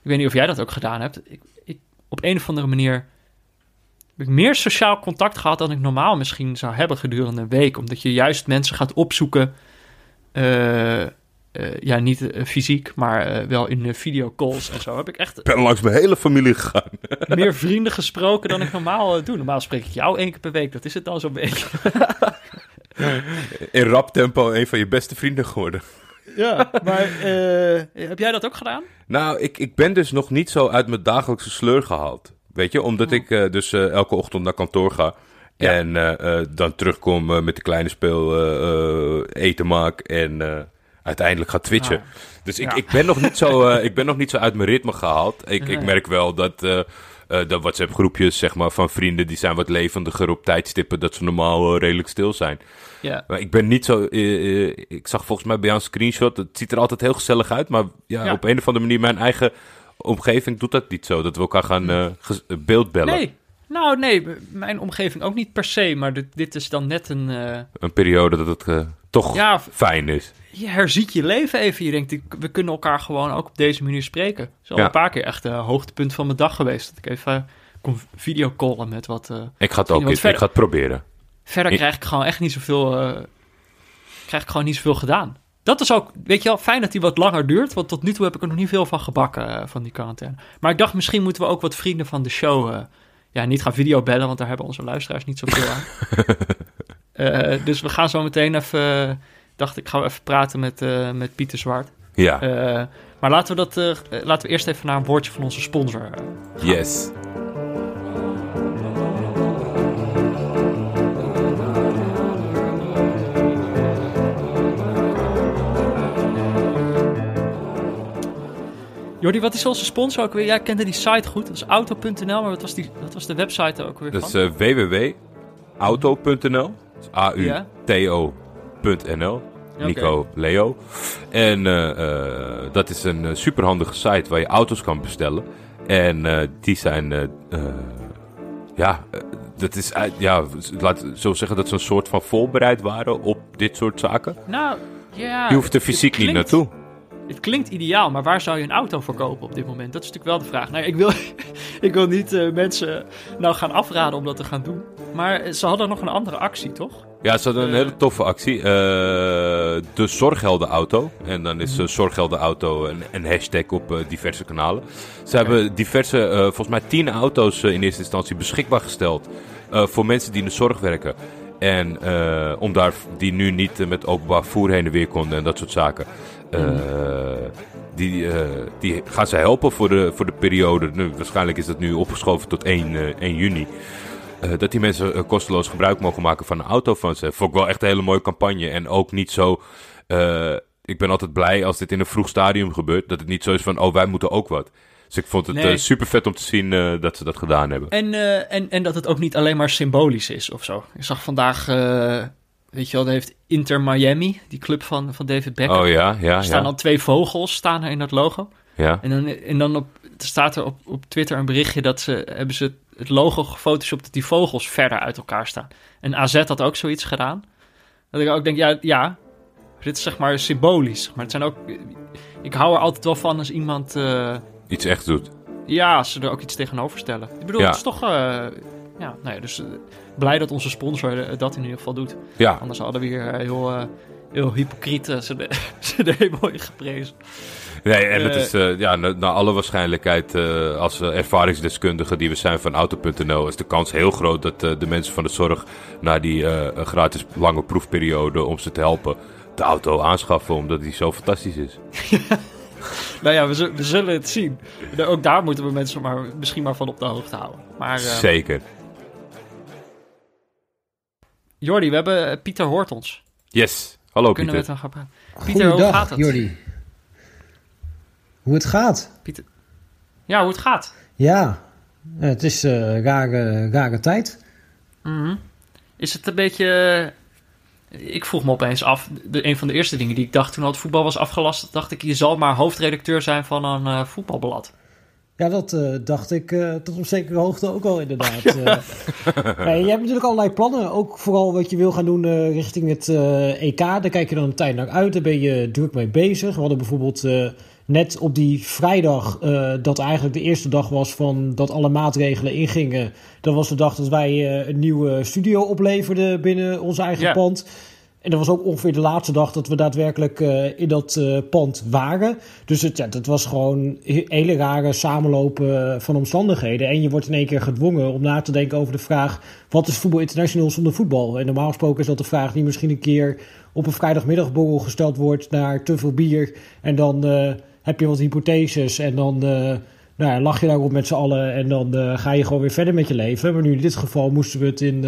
weet niet of jij dat ook gedaan hebt. Ik, ik, op een of andere manier heb ik meer sociaal contact gehad dan ik normaal misschien zou hebben gedurende een week. Omdat je juist mensen gaat opzoeken. Uh, ja, niet uh, fysiek, maar uh, wel in videocalls en zo. Heb ik echt. ben langs mijn hele familie gegaan. meer vrienden gesproken dan ik normaal doe. Normaal spreek ik jou één keer per week. Dat is het dan zo'n beetje. in rap tempo een van je beste vrienden geworden. Ja, maar heb jij dat ook gedaan? Nou, ik, ik ben dus nog niet zo uit mijn dagelijkse sleur gehaald. Weet je, omdat oh. ik dus elke ochtend naar kantoor ga. Ja. En dan terugkom met de kleine speel eten maak en uiteindelijk gaat twitchen. Dus ik, ik, ben nog niet zo, uh, ik ben nog niet zo uit mijn ritme gehaald. Ik, ik merk wel dat uh, de WhatsApp-groepjes zeg maar, van vrienden... die zijn wat levendiger op tijdstippen... dat ze normaal redelijk stil zijn. Ja. Maar ik ben niet zo... ik zag volgens mij bij jou een screenshot... het ziet er altijd heel gezellig uit... maar ja, op een of andere manier mijn eigen omgeving doet dat niet zo. Dat we elkaar gaan beeldbellen. Nee, nou, nee, mijn omgeving ook niet per se, maar dit, dit is dan net een... Een periode dat het toch ja, fijn is. Je herziet je leven even. Je denkt, we kunnen elkaar gewoon ook op deze manier spreken. Het is al een paar keer echt het hoogtepunt van mijn dag geweest. Dat ik even kon videocallen met wat... Uh, ik ga het ook eens, ik ga het proberen. Verder krijg ik gewoon echt niet zoveel... krijg ik gewoon niet zoveel gedaan. Dat is ook, weet je wel, fijn dat die wat langer duurt. Want tot nu toe heb ik er nog niet veel van gebakken, van die quarantaine. Maar ik dacht, misschien moeten we ook wat vrienden van de show ja, niet gaan videobellen, want daar hebben onze luisteraars niet zoveel aan. uh, dus we gaan zo meteen even, dacht ik, ga even praten met, uh, met Pieter Zwart. Ja. Uh, maar laten we, dat, laten we eerst even naar een woordje van onze sponsor gaan. Yes. Jordi, wat is onze sponsor ook weer? Jij kende die site goed. Dat is auto.nl, maar wat was, die, wat was de website ook weer Dat is www.auto.nl. A-U-T-O.nl. Nico Leo. En uh, dat is een superhandige site waar je auto's kan bestellen. En die zijn... ja, dat is... ja, laat zo zeggen dat ze een soort van voorbereid waren op dit soort zaken. Nou, ja... Je hoeft er fysiek niet naartoe het klinkt ideaal, maar waar zou je een auto voor kopen op dit moment? Dat is natuurlijk wel de vraag. Nou, ik wil, ik wil niet uh, mensen nou gaan afraden om dat te gaan doen. Maar ze hadden nog een andere actie, toch? Ja, ze hadden een hele toffe actie. Uh, de Zorgheldenauto. En dan is uh, Zorgheldenauto een, een hashtag op diverse kanalen. Ze hebben diverse, volgens mij tien auto's in eerste instantie beschikbaar gesteld. voor mensen die in de zorg werken. En om daar, die nu niet met openbaar voer heen en weer konden en dat soort zaken. Uh, die, die gaan ze helpen voor de, voor de periode. Nu, waarschijnlijk is dat nu opgeschoven tot 1, 1 juni. Dat die mensen kosteloos gebruik mogen maken van een auto van ze. Vond ik wel echt een hele mooie campagne. En ook niet zo. ik ben altijd blij als dit in een vroeg stadium gebeurt. Dat het niet zo is van: oh, wij moeten ook wat. Dus ik vond het nee. super vet om te zien dat ze dat gedaan hebben. En, en, en dat het ook niet alleen maar symbolisch is of zo. Ik zag vandaag Weet je wel, heeft Inter Miami, die club van, van David Beckham. Oh ja, ja. Er staan dan twee vogels staan er in dat logo. Ja. En dan, en dan op, staat er op, op Twitter een berichtje dat ze hebben ze het logo gefotoshopt dat die vogels verder uit elkaar staan. En AZ had ook zoiets gedaan. Dat ik ook denk, ja, ja dit is zeg maar symbolisch. Maar het zijn ook, ik hou er altijd wel van als iemand... Uh, iets echt doet. Ja, als ze er ook iets tegenover stellen. Ik bedoel, het is toch... Uh, ja, nou ja, dus blij dat onze sponsor eh, dat in ieder geval doet. Ja. Anders hadden we hier eh, heel, heel hypocriet uh, ze de mooi geprezen. Nee, en het is uh, ja, naar, alle waarschijnlijkheid, uh, als ervaringsdeskundige die we zijn van Auto.nl, is de kans heel groot dat uh, de mensen van de zorg na die gratis lange proefperiode om ze te helpen, de auto aanschaffen, omdat die zo fantastisch is. nou ja, we, we, zullen het zien. Ook daar moeten we mensen maar, misschien maar van op de hoogte houden. Maar, Zeker. Jordi, we hebben eh, Pieter hoort ons. Yes, hallo Kunnen Pieter. we het dan gaan praten? Pieter, hoe gaat het? Jordi. Hoe het gaat? Pieter. Ja, hoe het gaat. Ja, het is een uh, rare, rare tijd. Mm -hmm. Is het een beetje... Ik vroeg me opeens af, de, een van de eerste dingen die ik dacht toen al het voetbal was afgelast, dacht ik, je zal maar hoofdredacteur zijn van een uh, voetbalblad. Ja, dat uh, dacht ik uh, tot op zekere hoogte ook al inderdaad. Ja. Uh, je hebt natuurlijk allerlei plannen. Ook vooral wat je wil gaan doen richting het EK. Daar kijk je dan een tijd naar uit. Daar ben je druk mee bezig. We hadden bijvoorbeeld net op die vrijdag... dat eigenlijk de eerste dag was van dat alle maatregelen ingingen. Dat was de dag dat wij een nieuwe studio opleverden binnen ons eigen yeah. pand. En dat was ook ongeveer de laatste dag dat we daadwerkelijk uh, in dat pand waren. Dus het, ja, het was gewoon een hele rare samenlopen van omstandigheden. En je wordt in één keer gedwongen om na te denken over de vraag: wat is voetbal international zonder voetbal? En normaal gesproken is dat de vraag die misschien een keer op een vrijdagmiddagborrel gesteld wordt naar te veel bier. En dan heb je wat hypotheses en dan. Nou ja, lach je daarop met z'n allen en dan ga je gewoon weer verder met je leven. Maar nu in dit geval moesten we het in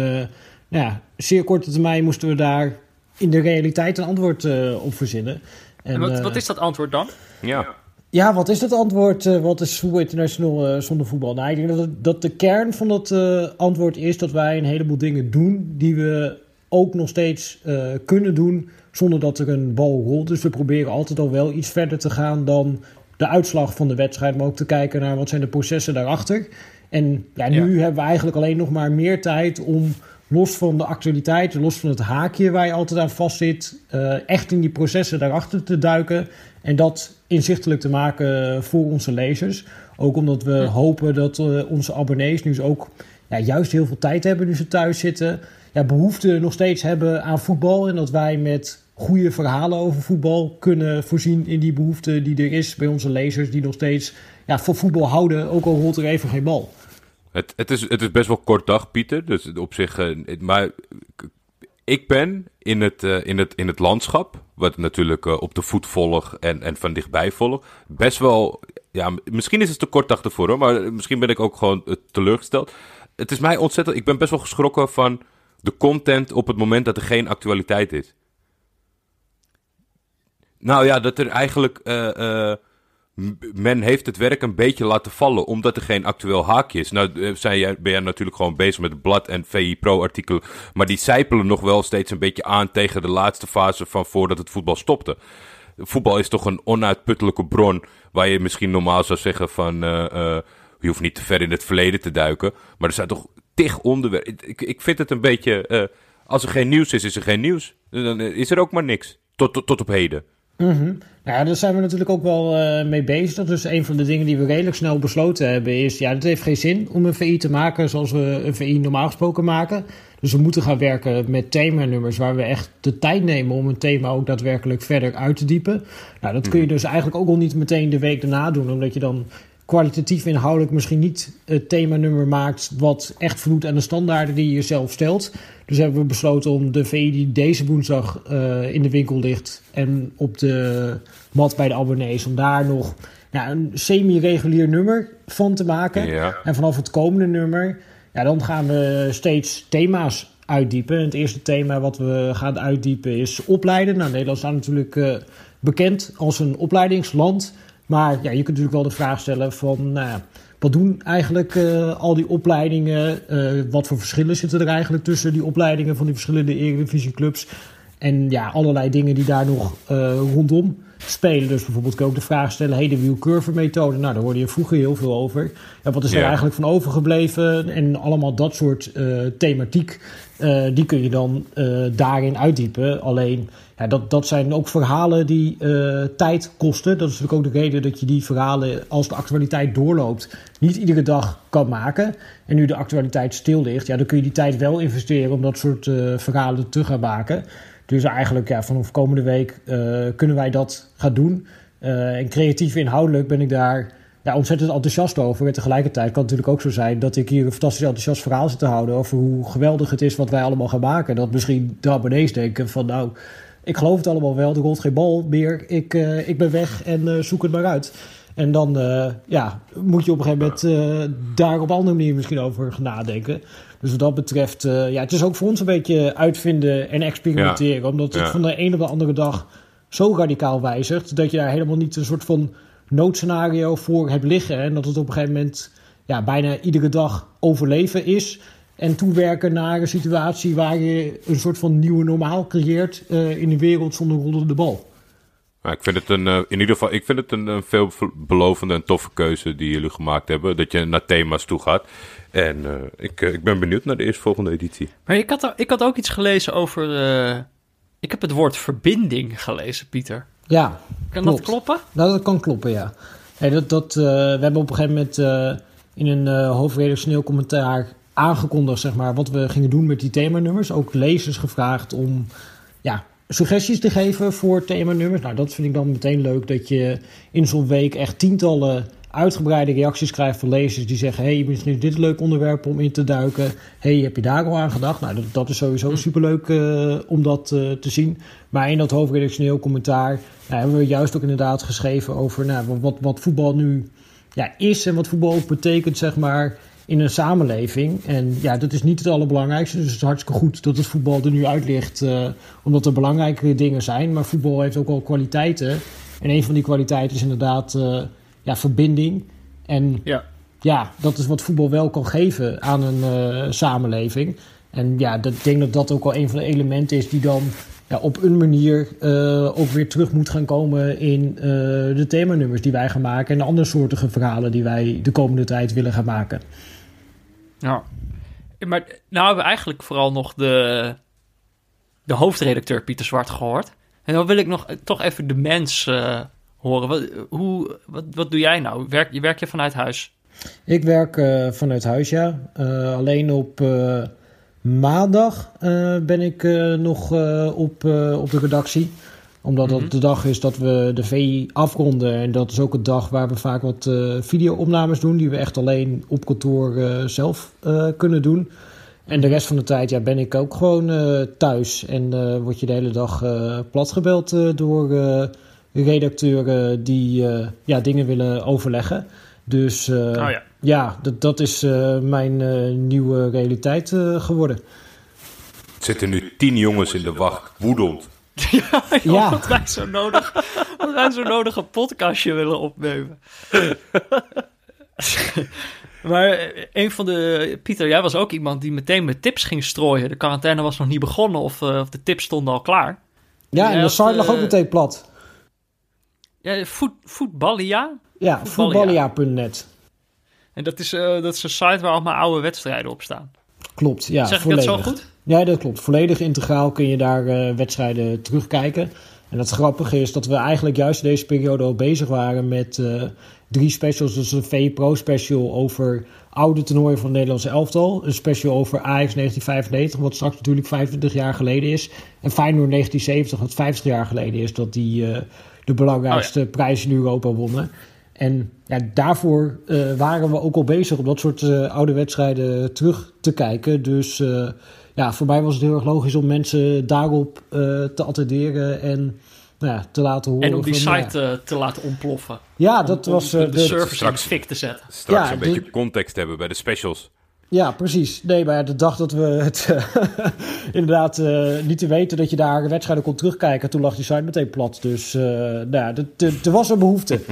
nou ja, zeer korte termijn moesten we daar in de realiteit een antwoord uh, op verzinnen. En, en wat, uh, wat, is dat antwoord dan? Ja. Ja, wat is dat antwoord? Uh, wat is voetbal international zonder voetbal? Nou, ik denk dat, het, dat de kern van dat antwoord is dat wij een heleboel dingen doen die we ook nog steeds kunnen doen zonder dat er een bal rolt. Dus we proberen altijd al wel iets verder te gaan dan de uitslag van de wedstrijd, maar ook te kijken naar wat zijn de processen daarachter. En ja, nu ja. hebben we eigenlijk alleen nog maar meer tijd om los van de actualiteit, los van het haakje waar je altijd aan vastzit, uh, echt in die processen daarachter te duiken en dat inzichtelijk te maken voor onze lezers. Ook omdat we hopen dat uh, onze abonnees nu ook ja, juist heel veel tijd hebben nu ze thuis zitten. Ja, behoefte nog steeds hebben aan voetbal en dat wij met goede verhalen over voetbal kunnen voorzien in die behoefte die er is bij onze lezers die nog steeds ja, voor voetbal houden, ook al rolt er even geen bal. Het, het, is, het is best wel kort dag, Pieter. Dus op zich. Uh, maar ik ben in het, uh, in het, in het landschap, wat natuurlijk uh, op de voet volg en, en van dichtbij volg, best wel. Ja, misschien is het te kort dag ervoor maar misschien ben ik ook gewoon teleurgesteld. Het is mij ontzettend. Ik ben best wel geschrokken van de content op het moment dat er geen actualiteit is. Nou ja, dat er eigenlijk men heeft het werk een beetje laten vallen, omdat er geen actueel haakje is. Nou eh, zijn jij, ben jij natuurlijk gewoon bezig met blad en VI Pro artikelen, maar die zijpelen nog wel steeds een beetje aan tegen de laatste fase van voordat het voetbal stopte. Voetbal is toch een onuitputtelijke bron waar je misschien normaal zou zeggen van... Je hoeft niet te ver in het verleden te duiken, maar er zijn toch tig onderwerpen. Ik, ik vind het een beetje... Als er geen nieuws is, is er geen nieuws. Dan is er ook maar niks. Tot, tot op heden. Mm -hmm. Ja, daar zijn we natuurlijk ook wel uh, mee bezig. Dat is een van de dingen die we redelijk snel besloten hebben. Is ja, het heeft geen zin om een VI te maken zoals we een VI normaal gesproken maken. Dus we moeten gaan werken met themanummers waar we echt de tijd nemen om een thema ook daadwerkelijk verder uit te diepen. Nou, dat kun je dus eigenlijk ook al niet meteen de week daarna doen, omdat je dan kwalitatief inhoudelijk misschien niet het themanummer maakt wat echt voldoet aan de standaarden die je zelf stelt. Dus hebben we besloten om de VI die deze woensdag uh, in de winkel ligt en op de mat bij de abonnees, om daar nog ja, een semi-regulier nummer van te maken. Ja. En vanaf het komende nummer, ja, dan gaan we steeds thema's uitdiepen. En het eerste thema wat we gaan uitdiepen is opleiden. Nou, Nederland staat natuurlijk uh, bekend als een opleidingsland. Maar ja, je kunt natuurlijk wel de vraag stellen van... Nou, wat doen eigenlijk uh, al die opleidingen? Uh, wat voor verschillen zitten er eigenlijk tussen die opleidingen van die verschillende Eredivisieclubs? En ja, allerlei dingen die daar nog rondom spelen. Dus bijvoorbeeld kun je ook de vraag stellen: hey, de wheelcurve methode. Nou, daar hoorde je vroeger heel veel over. Ja, wat is er eigenlijk van overgebleven? En allemaal dat soort uh, thematiek. Uh, die kun je dan uh, daarin uitdiepen. Alleen, ja, dat, dat zijn ook verhalen die tijd kosten. Dat is natuurlijk ook de reden dat je die verhalen, als de actualiteit doorloopt, niet iedere dag kan maken. En nu de actualiteit stil ligt, ja, dan kun je die tijd wel investeren om dat soort verhalen te gaan maken. Dus eigenlijk ja, vanaf komende week uh, kunnen wij dat gaan doen. Uh, en creatief inhoudelijk ben ik daar ontzettend enthousiast over. En tegelijkertijd kan het natuurlijk ook zo zijn dat ik hier een fantastisch enthousiast verhaal zit te houden over hoe geweldig het is wat wij allemaal gaan maken. Dat misschien de abonnees denken van nou, ik geloof het allemaal wel, er rolt geen bal meer, ik, uh, ik ben weg en zoek het maar uit. En dan ja, moet je op een gegeven moment daar op een andere manier misschien over gaan nadenken. Dus wat dat betreft, uh, ja, het is ook voor ons een beetje uitvinden en experimenteren. Ja. Omdat het Ja. van de een op de andere dag zo radicaal wijzigt. Dat je daar helemaal niet een soort van noodscenario voor hebt liggen. En dat het op een gegeven moment ja, bijna iedere dag overleven is. En toewerken naar een situatie waar je een soort van nieuwe normaal creëert uh, in de wereld zonder rollende bal. Maar ik vind het een, uh, in ieder geval, ik vind het een, een veelbelovende en toffe keuze die jullie gemaakt hebben. Dat je naar thema's toe gaat. En uh, ik, uh, ik ben benieuwd naar de eerstvolgende editie. Maar ik had, ik had ook iets gelezen over. Uh, ik heb het woord verbinding gelezen, Pieter. Ja. Kan klopt. dat kloppen? Nou, dat kan kloppen, ja. Hey, dat, dat, we hebben op een gegeven moment in een hoofdredactioneel commentaar aangekondigd, zeg maar, wat we gingen doen met die themanummers. Ook lezers gevraagd om ja, suggesties te geven voor themanummers. Nou, dat vind ik dan meteen leuk dat je in zo'n week echt tientallen uitgebreide reacties krijgt van lezers die zeggen: Hey, misschien is dit een leuk onderwerp om in te duiken. Hey, heb je daar al aan gedacht? Nou, dat, dat is sowieso superleuk uh, om dat uh, te zien. Maar in dat hoofdredactioneel commentaar nou, hebben we juist ook inderdaad geschreven over nou, wat, wat voetbal nu ja, is en wat voetbal ook betekent, zeg maar. In een samenleving. En ja, dat is niet het allerbelangrijkste. Dus het is hartstikke goed dat het voetbal er nu uit ligt. Uh, omdat er belangrijkere dingen zijn. Maar voetbal heeft ook al kwaliteiten. En een van die kwaliteiten is inderdaad ja, verbinding. En ja. ja, dat is wat voetbal wel kan geven aan een uh, samenleving. En ja, dat, ik denk dat dat ook wel een van de elementen is die dan ja, op een manier uh, ook weer terug moet gaan komen in uh, de themanummers die wij gaan maken. En de andere soortige verhalen die wij de komende tijd willen gaan maken. Ja, maar nou hebben we eigenlijk vooral nog de, de hoofdredacteur Pieter Zwart gehoord. En dan wil ik nog toch even de mens horen. Wat, hoe, wat, wat doe jij nou? Werk, werk je vanuit huis? Ik werk uh, vanuit huis, ja. Uh, alleen op uh, maandag ben ik nog op, op de redactie. Omdat dat mm -hmm. de dag is dat we de VI afronden. En dat is ook een dag waar we vaak wat video-opnames doen. Die we echt alleen op kantoor zelf kunnen doen. En de rest van de tijd ja, ben ik ook gewoon thuis. En word je de hele dag platgebeld door redacteuren die uh, ja, dingen willen overleggen. Dus uh, oh ja, ja dat, dat is uh, mijn nieuwe realiteit geworden. Er zitten nu tien jongens in de wacht, woedend. ja, joh, ja. Dat wij zo nodig, dat wij zo nodig een podcastje willen opnemen. maar een van de... Pieter, jij was ook iemand die meteen met tips ging strooien. De quarantaine was nog niet begonnen of, of de tips stonden al klaar. Ja, en de site lag ook meteen plat. Ja, voet, voetballia? Ja, voetballia.net. En dat is, uh, dat is een site waar allemaal oude wedstrijden op staan. Klopt, ja. Zeg volledig. ik dat zo goed? Ja, dat klopt. Volledig integraal kun je daar uh, wedstrijden terugkijken. En het grappige is dat we eigenlijk juist deze periode al bezig waren met uh, drie specials. Dus een V-Pro special over oude toernooien van het Nederlandse elftal. Een special over Ajax 1995, wat straks natuurlijk 25 jaar geleden is. En Feyenoord 1970, wat 50 jaar geleden is dat die... Uh, de belangrijkste oh, ja. prijs in Europa wonnen. En ja, daarvoor uh, waren we ook al bezig om dat soort uh, oude wedstrijden terug te kijken. Dus uh, ja, voor mij was het heel erg logisch om mensen daarop te attenderen en nou ja, te laten horen. En om die van, site te laten ontploffen. Ja, dat om, was om de, de, service straks- fik te zetten. Straks Ja, een de- beetje context hebben bij de specials. Ja, precies. Nee, maar de dag dat we het eh, inderdaad eh, niet te weten dat je daar wedstrijden kon terugkijken, toen lag die site meteen plat. Dus eh nou, er was een behoefte.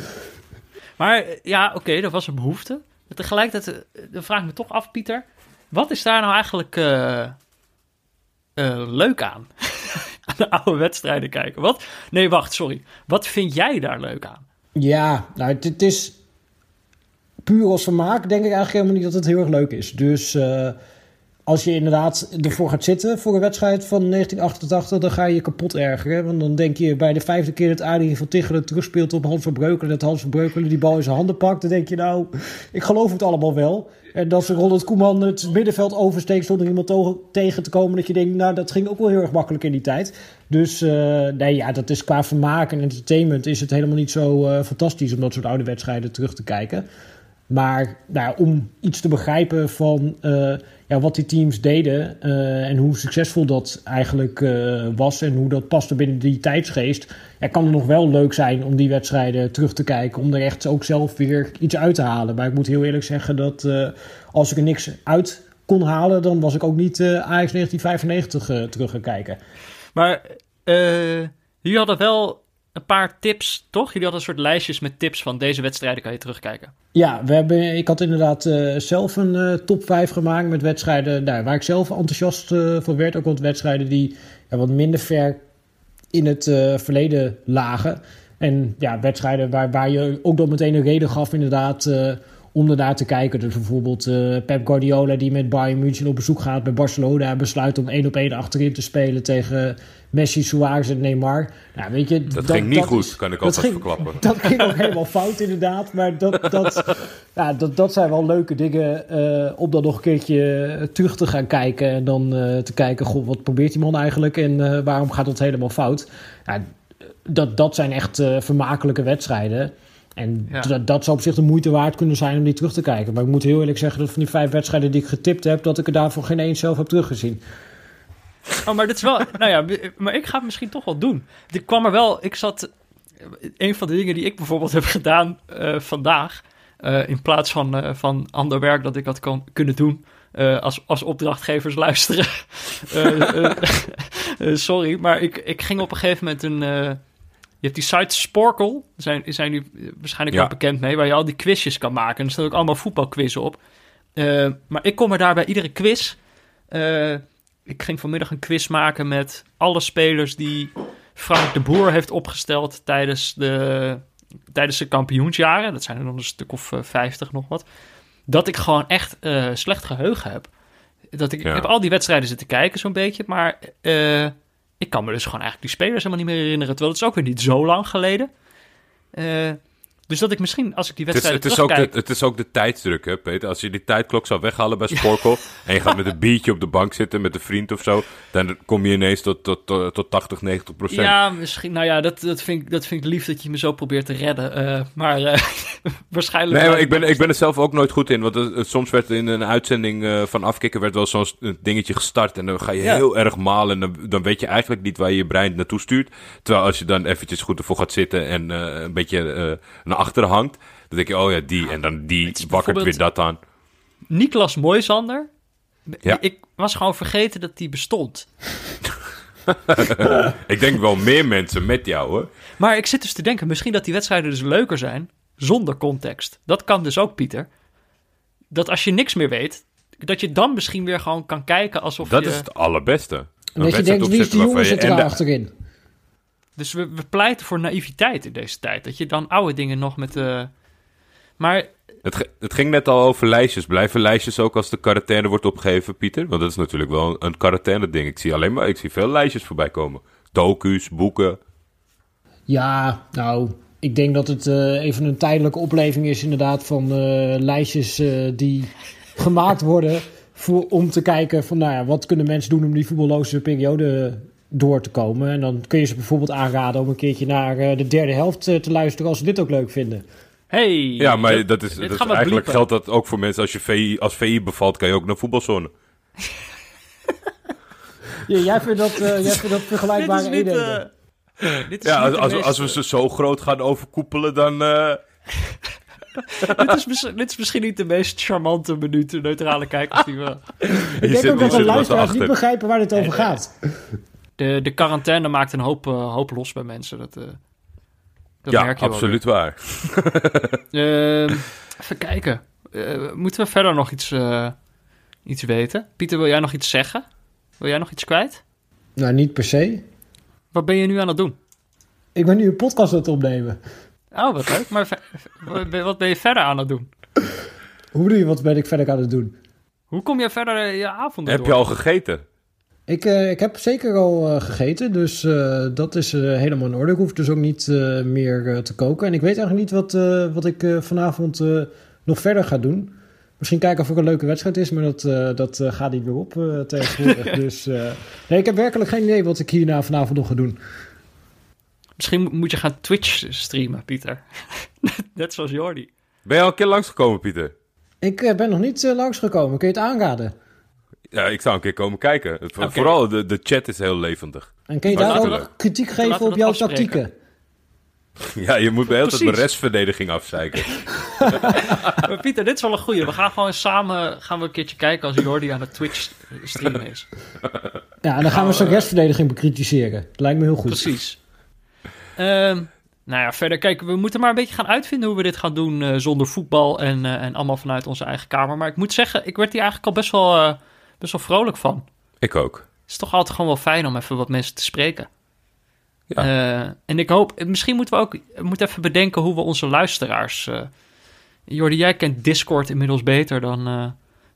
Maar ja, oké, er was een behoefte. Maar tegelijkertijd dan vraag ik me toch af, Pieter. Wat is daar nou eigenlijk leuk aan? aan de oude wedstrijden kijken. Wat? Nee, wacht, sorry. Wat vind jij daar leuk aan? Ja, nou, het is puur als vermaak, denk ik eigenlijk helemaal niet dat het heel erg leuk is. Dus eh, als je inderdaad ervoor gaat zitten voor een wedstrijd van 1988, dan ga je je kapot ergeren. Want dan denk je bij de vijfde keer dat Adrie van Tichelen terugspeelt op Hans van Breukelen, dat Hans van Breukelen die bal in zijn handen pakt, dan denk je nou, ik geloof het allemaal wel. En dat ze Ronald Koeman het middenveld oversteekt zonder iemand tegen te komen, dat je denkt, nou, dat ging ook wel heel erg makkelijk in die tijd. Dus eh, nee, ja, dat is qua vermaak en entertainment is het helemaal niet zo eh, fantastisch om dat soort oude wedstrijden terug te kijken. Maar nou, om iets te begrijpen van eh, ja, wat die teams deden eh, en hoe succesvol dat eigenlijk eh, was en hoe dat paste binnen die tijdsgeest, kan het nog wel leuk zijn om die wedstrijden terug te kijken, om er echt ook zelf weer iets uit te halen. Maar ik moet heel eerlijk zeggen dat als ik er niks uit kon halen, dan was ik ook niet Ajax 1995 eh, terug gaan kijken. Maar jullie hadden wel een paar tips, toch? Jullie hadden een soort lijstjes met tips van deze wedstrijden kan je terugkijken. Ja, we hebben, ik had inderdaad eh, zelf een eh, top 5 gemaakt met wedstrijden nou, waar ik zelf enthousiast eh, van werd. Ook wat wedstrijden die ja, wat minder ver in het verleden lagen. En ja, wedstrijden waar, waar je ook dan meteen een reden gaf inderdaad om ernaar te kijken. Dus bijvoorbeeld eh, Pep Guardiola die met Bayern München op bezoek gaat bij Barcelona... en besluit om één op één achterin te spelen tegen Messi, Suarez en Neymar. Nou, weet je, Dat, ging niet dat goed, is- kan ik alvast ging- verklappen. dat ging ook helemaal fout, inderdaad. Maar dat, dat, ja, dat, dat zijn wel leuke dingen eh, om dan nog een keertje terug te gaan kijken. En dan eh, te kijken, goh, wat probeert die man eigenlijk en waarom gaat dat helemaal fout? Ja, dat, dat zijn echt vermakelijke wedstrijden. En Ja. dat, dat zou op zich de moeite waard kunnen zijn om die terug te kijken. Maar ik moet heel eerlijk zeggen dat van die vijf wedstrijden die ik getipt heb, dat ik er daarvoor geen één zelf heb teruggezien. Oh, maar dit is wel. nou ja, maar ik ga het misschien toch wel doen. Ik kwam er wel. Ik zat. Een van de dingen die ik bijvoorbeeld heb gedaan eh, vandaag. eh, in plaats van, eh, van ander werk dat ik had kan, kunnen doen. als, als opdrachtgevers luisteren. Sorry, maar ik, ik ging op een gegeven moment een. Eh, je hebt die site Sporkle, daar zijn, zijn die waarschijnlijk Ja. ook bekend mee, waar je al die quizjes kan maken. En er staan ook allemaal voetbalquizzen op. Eh, maar ik kom er daar bij iedere quiz. eh, ik ging vanmiddag een quiz maken met alle spelers die Frank de Boer heeft opgesteld tijdens de, tijdens de kampioensjaren. Dat zijn er dan een stuk of eh, 50 nog wat. Dat ik gewoon echt eh, slecht geheugen heb. Dat ik, Ja. ik heb al die wedstrijden zitten kijken zo'n beetje, maar eh, ik kan me dus gewoon eigenlijk die spelers helemaal niet meer herinneren. Terwijl het is ook weer niet zo lang geleden. Eh, dus dat ik misschien, als ik die Het is, het, is ook de, het is ook de tijdsdruk, hè, Peter. Als je die tijdklok zou weghalen bij Sporkel... en je gaat met een biertje op de bank zitten met een vriend of zo... dan kom je ineens tot, tot, tot, tot 80, 90 procent. Ja, misschien. Nou ja, dat, dat, vind ik, dat vind ik lief dat je me zo probeert te redden. eh, maar eh, waarschijnlijk. Nee, maar ik ben, ik ben er zelf ook nooit goed in. Want het- het- soms werd in een uitzending eh, van Afkikken... werd wel zo'n een dingetje gestart... en dan ga je Ja. heel erg malen... en dan, dan weet je eigenlijk niet waar je je brein naartoe stuurt. Terwijl als je dan eventjes goed ervoor gaat zitten... en eh, een beetje eh, naar achteren hangt... dan denk je, oh ja, die. En dan die wakkert weer dat aan. Niklas Moisander. Ja. Ik was gewoon vergeten dat die bestond. Ik denk wel meer mensen met jou, hoor. Maar ik zit dus te denken, misschien dat die wedstrijden dus leuker zijn zonder context. Dat kan dus ook, Pieter. Dat als je niks meer weet, dat je dan misschien weer gewoon kan kijken alsof Dat je... is het allerbeste. Een dat je denkt, wie is die jongen zit er en achterin? Dus we, we pleiten voor naïviteit in deze tijd. Dat je dan oude dingen nog met... eh Maar Het, het ging net al over lijstjes. Blijven lijstjes ook als de quarantaine wordt opgegeven, Pieter? Want dat is natuurlijk wel een, een quarantaine ding. Ik zie alleen maar, ik zie veel lijstjes voorbij komen. Docu's, boeken. Ja, nou, ik denk dat het eh, even een tijdelijke opleving is inderdaad van eh, lijstjes eh, die gemaakt worden voor, om te kijken van, nou ja, wat kunnen mensen doen om die voetballoze periode door te komen. En dan kun je ze bijvoorbeeld aanraden om een keertje naar eh, de derde helft eh, te luisteren als ze dit ook leuk vinden. Hey, Ja, maar dit- dat is, dit dat is gaan we eigenlijk bliepen. geldt dat ook voor mensen. Als je VI, als VI bevalt, kan je ook naar voetbalzone. Ja, jij vindt dat, eh, jij vindt dat Dit vergelijkbare is niet... eenheden. eh, dit is Ja, als, als, als we ze zo groot gaan overkoepelen, dan... eh, dit, is, dit is misschien niet de meest charmante minuut, neutrale kijkers die we... Ik denk ook dat de er luisteraars niet begrijpen waar dit over gaat. De, de quarantaine maakt een hoop, eh, hoop los bij mensen. Dat, eh, dat Ja, merk je wel absoluut waar. Ehm, even kijken. Eh, moeten we verder nog iets, eh, iets weten? Pieter, wil jij nog iets zeggen? Wil jij nog iets kwijt? Nou, niet per se. Wat ben je nu aan het doen? Ik ben nu een podcast aan het opnemen. Oh, wat leuk. Maar wat ben- je verder aan het doen? Hoe bedoel je, wat ben ik verder aan het doen? Hoe kom je verder je avonden Heb door? je al gegeten? Ik, eh, ik heb zeker al eh, gegeten, dus eh, dat is eh, helemaal in orde. Ik hoef dus ook niet eh, meer te koken. En ik weet eigenlijk niet wat, eh, wat ik eh, vanavond eh, nog verder ga doen. Misschien kijken of er een leuke wedstrijd is, maar dat, eh, dat eh, gaat niet weer op eh, tegenwoordig. dus eh, nee, ik heb werkelijk geen idee wat ik hierna vanavond nog ga doen. Misschien mo- moet je gaan Twitch streamen, Pieter. Net zoals Jordi. Ben je al een keer langsgekomen, Pieter? Ik eh, ben nog niet eh, langsgekomen. Kun je het aanraden? Ja, ik zou een keer komen kijken. Vooral de, de chat is heel levendig. En kun je daar ook kritiek geven op jouw afspreken. tactieken? Ja, je moet bij hele tijd restverdediging afzeiken. Maar Pieter, dit is wel een goeie. We gaan gewoon samen gaan we een keertje kijken als Jordi aan het Twitch streamen is. Ja, en dan gaan we zijn restverdediging bekritiseren. Lijkt me heel goed. Precies. Ehm, nou ja, verder, kijk, we moeten maar een beetje gaan uitvinden hoe we dit gaan doen eh, zonder voetbal en, eh, en allemaal vanuit onze eigen kamer. Maar ik moet zeggen, ik werd hier eigenlijk al best wel, eh, best wel vrolijk van. Ik ook. Het is toch altijd gewoon wel fijn om even wat mensen te spreken. Ja. Eh, en ik hoop, misschien moeten we ook we moeten even bedenken hoe we onze luisteraars. eh Jordi, jij kent Discord inmiddels beter dan. eh,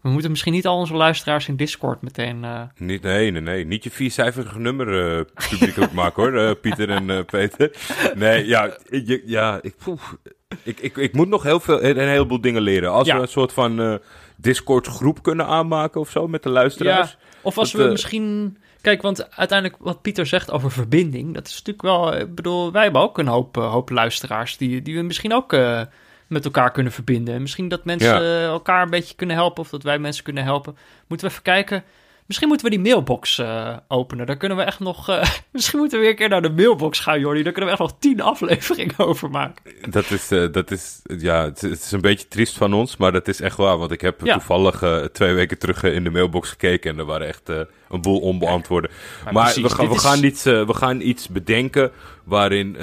we moeten misschien niet al onze luisteraars in Discord meteen. Niet, nee, nee, nee. Niet je viercijferige nummer publiekelijk maken hoor, Pieter en Peter. Nee, ja, je, ja ik, poef. ik, ik, ik moet nog heel veel, een, heleboel dingen leren. Als Ja. we een soort van Discord groep kunnen aanmaken of zo met de luisteraars. Ja, of als Dat, we eh, misschien. Kijk, want uiteindelijk wat Pieter zegt over verbinding, dat is natuurlijk wel. Ik bedoel, wij hebben ook een hoop, eh, hoop luisteraars die, die we misschien ook eh, met elkaar kunnen verbinden. En Misschien dat mensen Ja. eh, elkaar een beetje kunnen helpen of dat wij mensen kunnen helpen. Moeten we even kijken. Misschien moeten we die mailbox eh, openen. Daar kunnen we echt nog. eh, misschien moeten we weer een keer naar de mailbox gaan, Jordi. Daar kunnen we echt nog tien afleveringen over maken. Dat is, eh, dat is, ja, het, is- het is een beetje triest van ons, maar dat is echt waar. Want ik heb Ja. toevallig twee weken terug in de mailbox gekeken en er waren echt een boel onbeantwoorde. Maar Maar, precies, we, gaan, we, is- gaan iets, we gaan iets bedenken waarin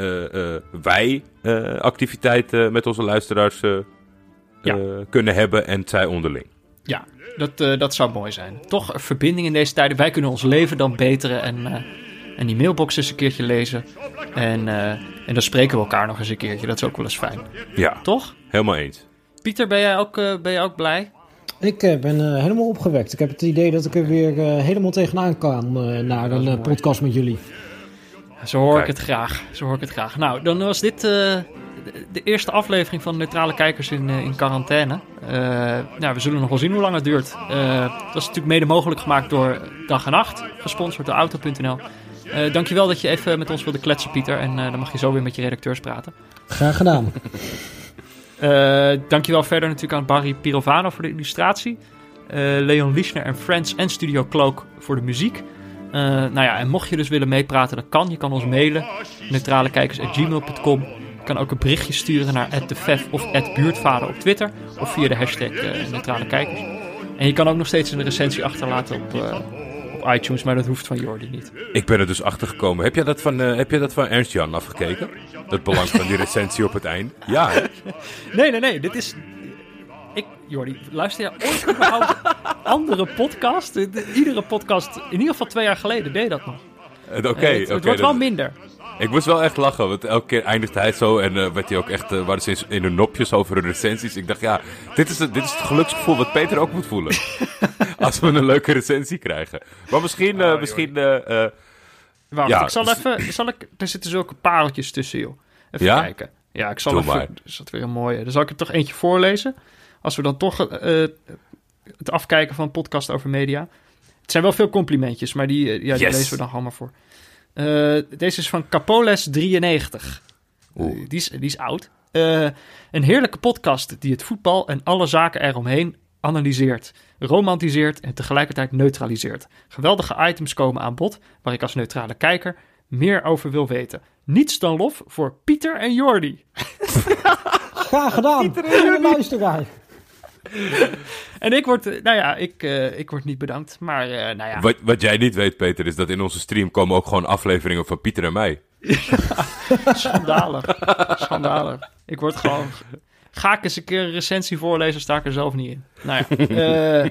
wij activiteiten met onze luisteraars Ja. kunnen hebben en zij onderling. Ja, dat, eh, dat zou mooi zijn. Toch een verbinding in deze tijden. Wij kunnen ons leven dan beteren en, eh, en die mailbox eens een keertje lezen. En, eh, en dan spreken we elkaar nog eens een keertje. Dat is ook wel eens fijn. Ja, Toch? helemaal eens. Pieter, ben jij ook, eh, ben jij ook blij? Ik eh, ben helemaal opgewekt. Ik heb het idee dat ik er weer eh, helemaal tegenaan kan eh, naar een podcast met jullie. Zo hoor ik het graag. Zo hoor ik het graag. Nou, dan was dit eh, de, eerste aflevering van Neutrale Kijkers in, eh, in quarantaine. Nou, we zullen nog wel zien hoe lang het duurt. Eh het was natuurlijk mede mogelijk gemaakt door Dag en Nacht, gesponsord door Auto.nl. Eh dankjewel dat je even met ons wilde kletsen, Pieter. En dan mag je zo weer met je redacteurs praten. Graag gedaan. Dankjewel verder natuurlijk aan Barry Pirovano voor de illustratie. Leon Lischner en Friends en Studio Cloak voor de muziek. Nou ja, en mocht je dus willen meepraten, dat kan. Je kan ons mailen, neutralekijkers.gmail.com. Je kan ook een berichtje sturen naar @defef of @buurtvader op Twitter. Of via de hashtag eh, Neutrale Kijkers. En je kan ook nog steeds een recensie achterlaten op, eh, op iTunes, maar dat hoeft van Jordi niet. Ik ben er dus achter gekomen. Heb jij dat van, eh, heb jij dat van Ernst Jan afgekeken? Het belang van die recensie op het eind? Ja? Nee, nee, nee. Dit is. Ik, Jordi, luister jij ooit überhaupt andere podcast? De- de- Iedere podcast, in ieder geval twee jaar geleden, deed dat nog. Eh, Oké, Eh, het, het oké, wordt wel minder. Ik moest wel echt lachen, want elke keer eindigde hij zo en eh, werd hij ook echt, eh waren ze in, hun nopjes over hun recensies. Ik dacht, ja, dit is, het, dit is het geluksgevoel wat Peter ook moet voelen. Als we een leuke recensie krijgen. Maar misschien, misschien, Wacht, Ja, ik zal dus- even. Zal ik, er zitten zulke pareltjes tussen, joh. Even Ja? kijken. Ja, ik zal Doe even. maar. Is dat weer een mooie. Dan zal ik er toch eentje voorlezen. Als we dan toch eh, het afkijken van een podcast over media. Het zijn wel veel complimentjes, maar die, eh, ja, die Yes. lezen we dan allemaal voor. Eh, deze is van Capoles93. Oeh. Eh, die, is, die is oud. Eh, een heerlijke podcast die het voetbal en alle zaken eromheen analyseert, romantiseert en tegelijkertijd neutraliseert. Geweldige items komen aan bod waar ik als neutrale kijker meer over wil weten. Niets dan lof voor Pieter en Jordi. Graag gedaan. Goede luisteraar. En ik word, eh, nou ja, ik, uh, ik word niet bedankt, maar uh, nou ja. Wat, wat jij niet weet, Peter, is dat in onze stream komen ook gewoon afleveringen van Pieter en mij. schandalig. Schandalig. Ik word gewoon... Ga ik eens een keer een recensie voorlezen, sta ik er zelf niet in. Nou ja. Uh,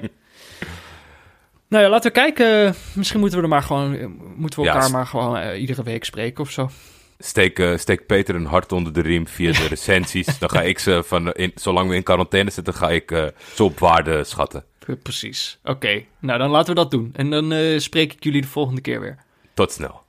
nou ja, laten we kijken. Misschien moeten we er maar gewoon... Moeten we elkaar ja, maar gewoon iedere week spreken of zo. Steek, uh, steek Peter een hart onder de riem via de recensies. dan ga ik ze, van, in, zolang we in quarantaine zitten, ga ik uh, ze op waarde schatten. Precies. Oké, okay. nou dan laten we dat doen. En dan uh, spreek ik jullie de volgende keer weer. Tot snel.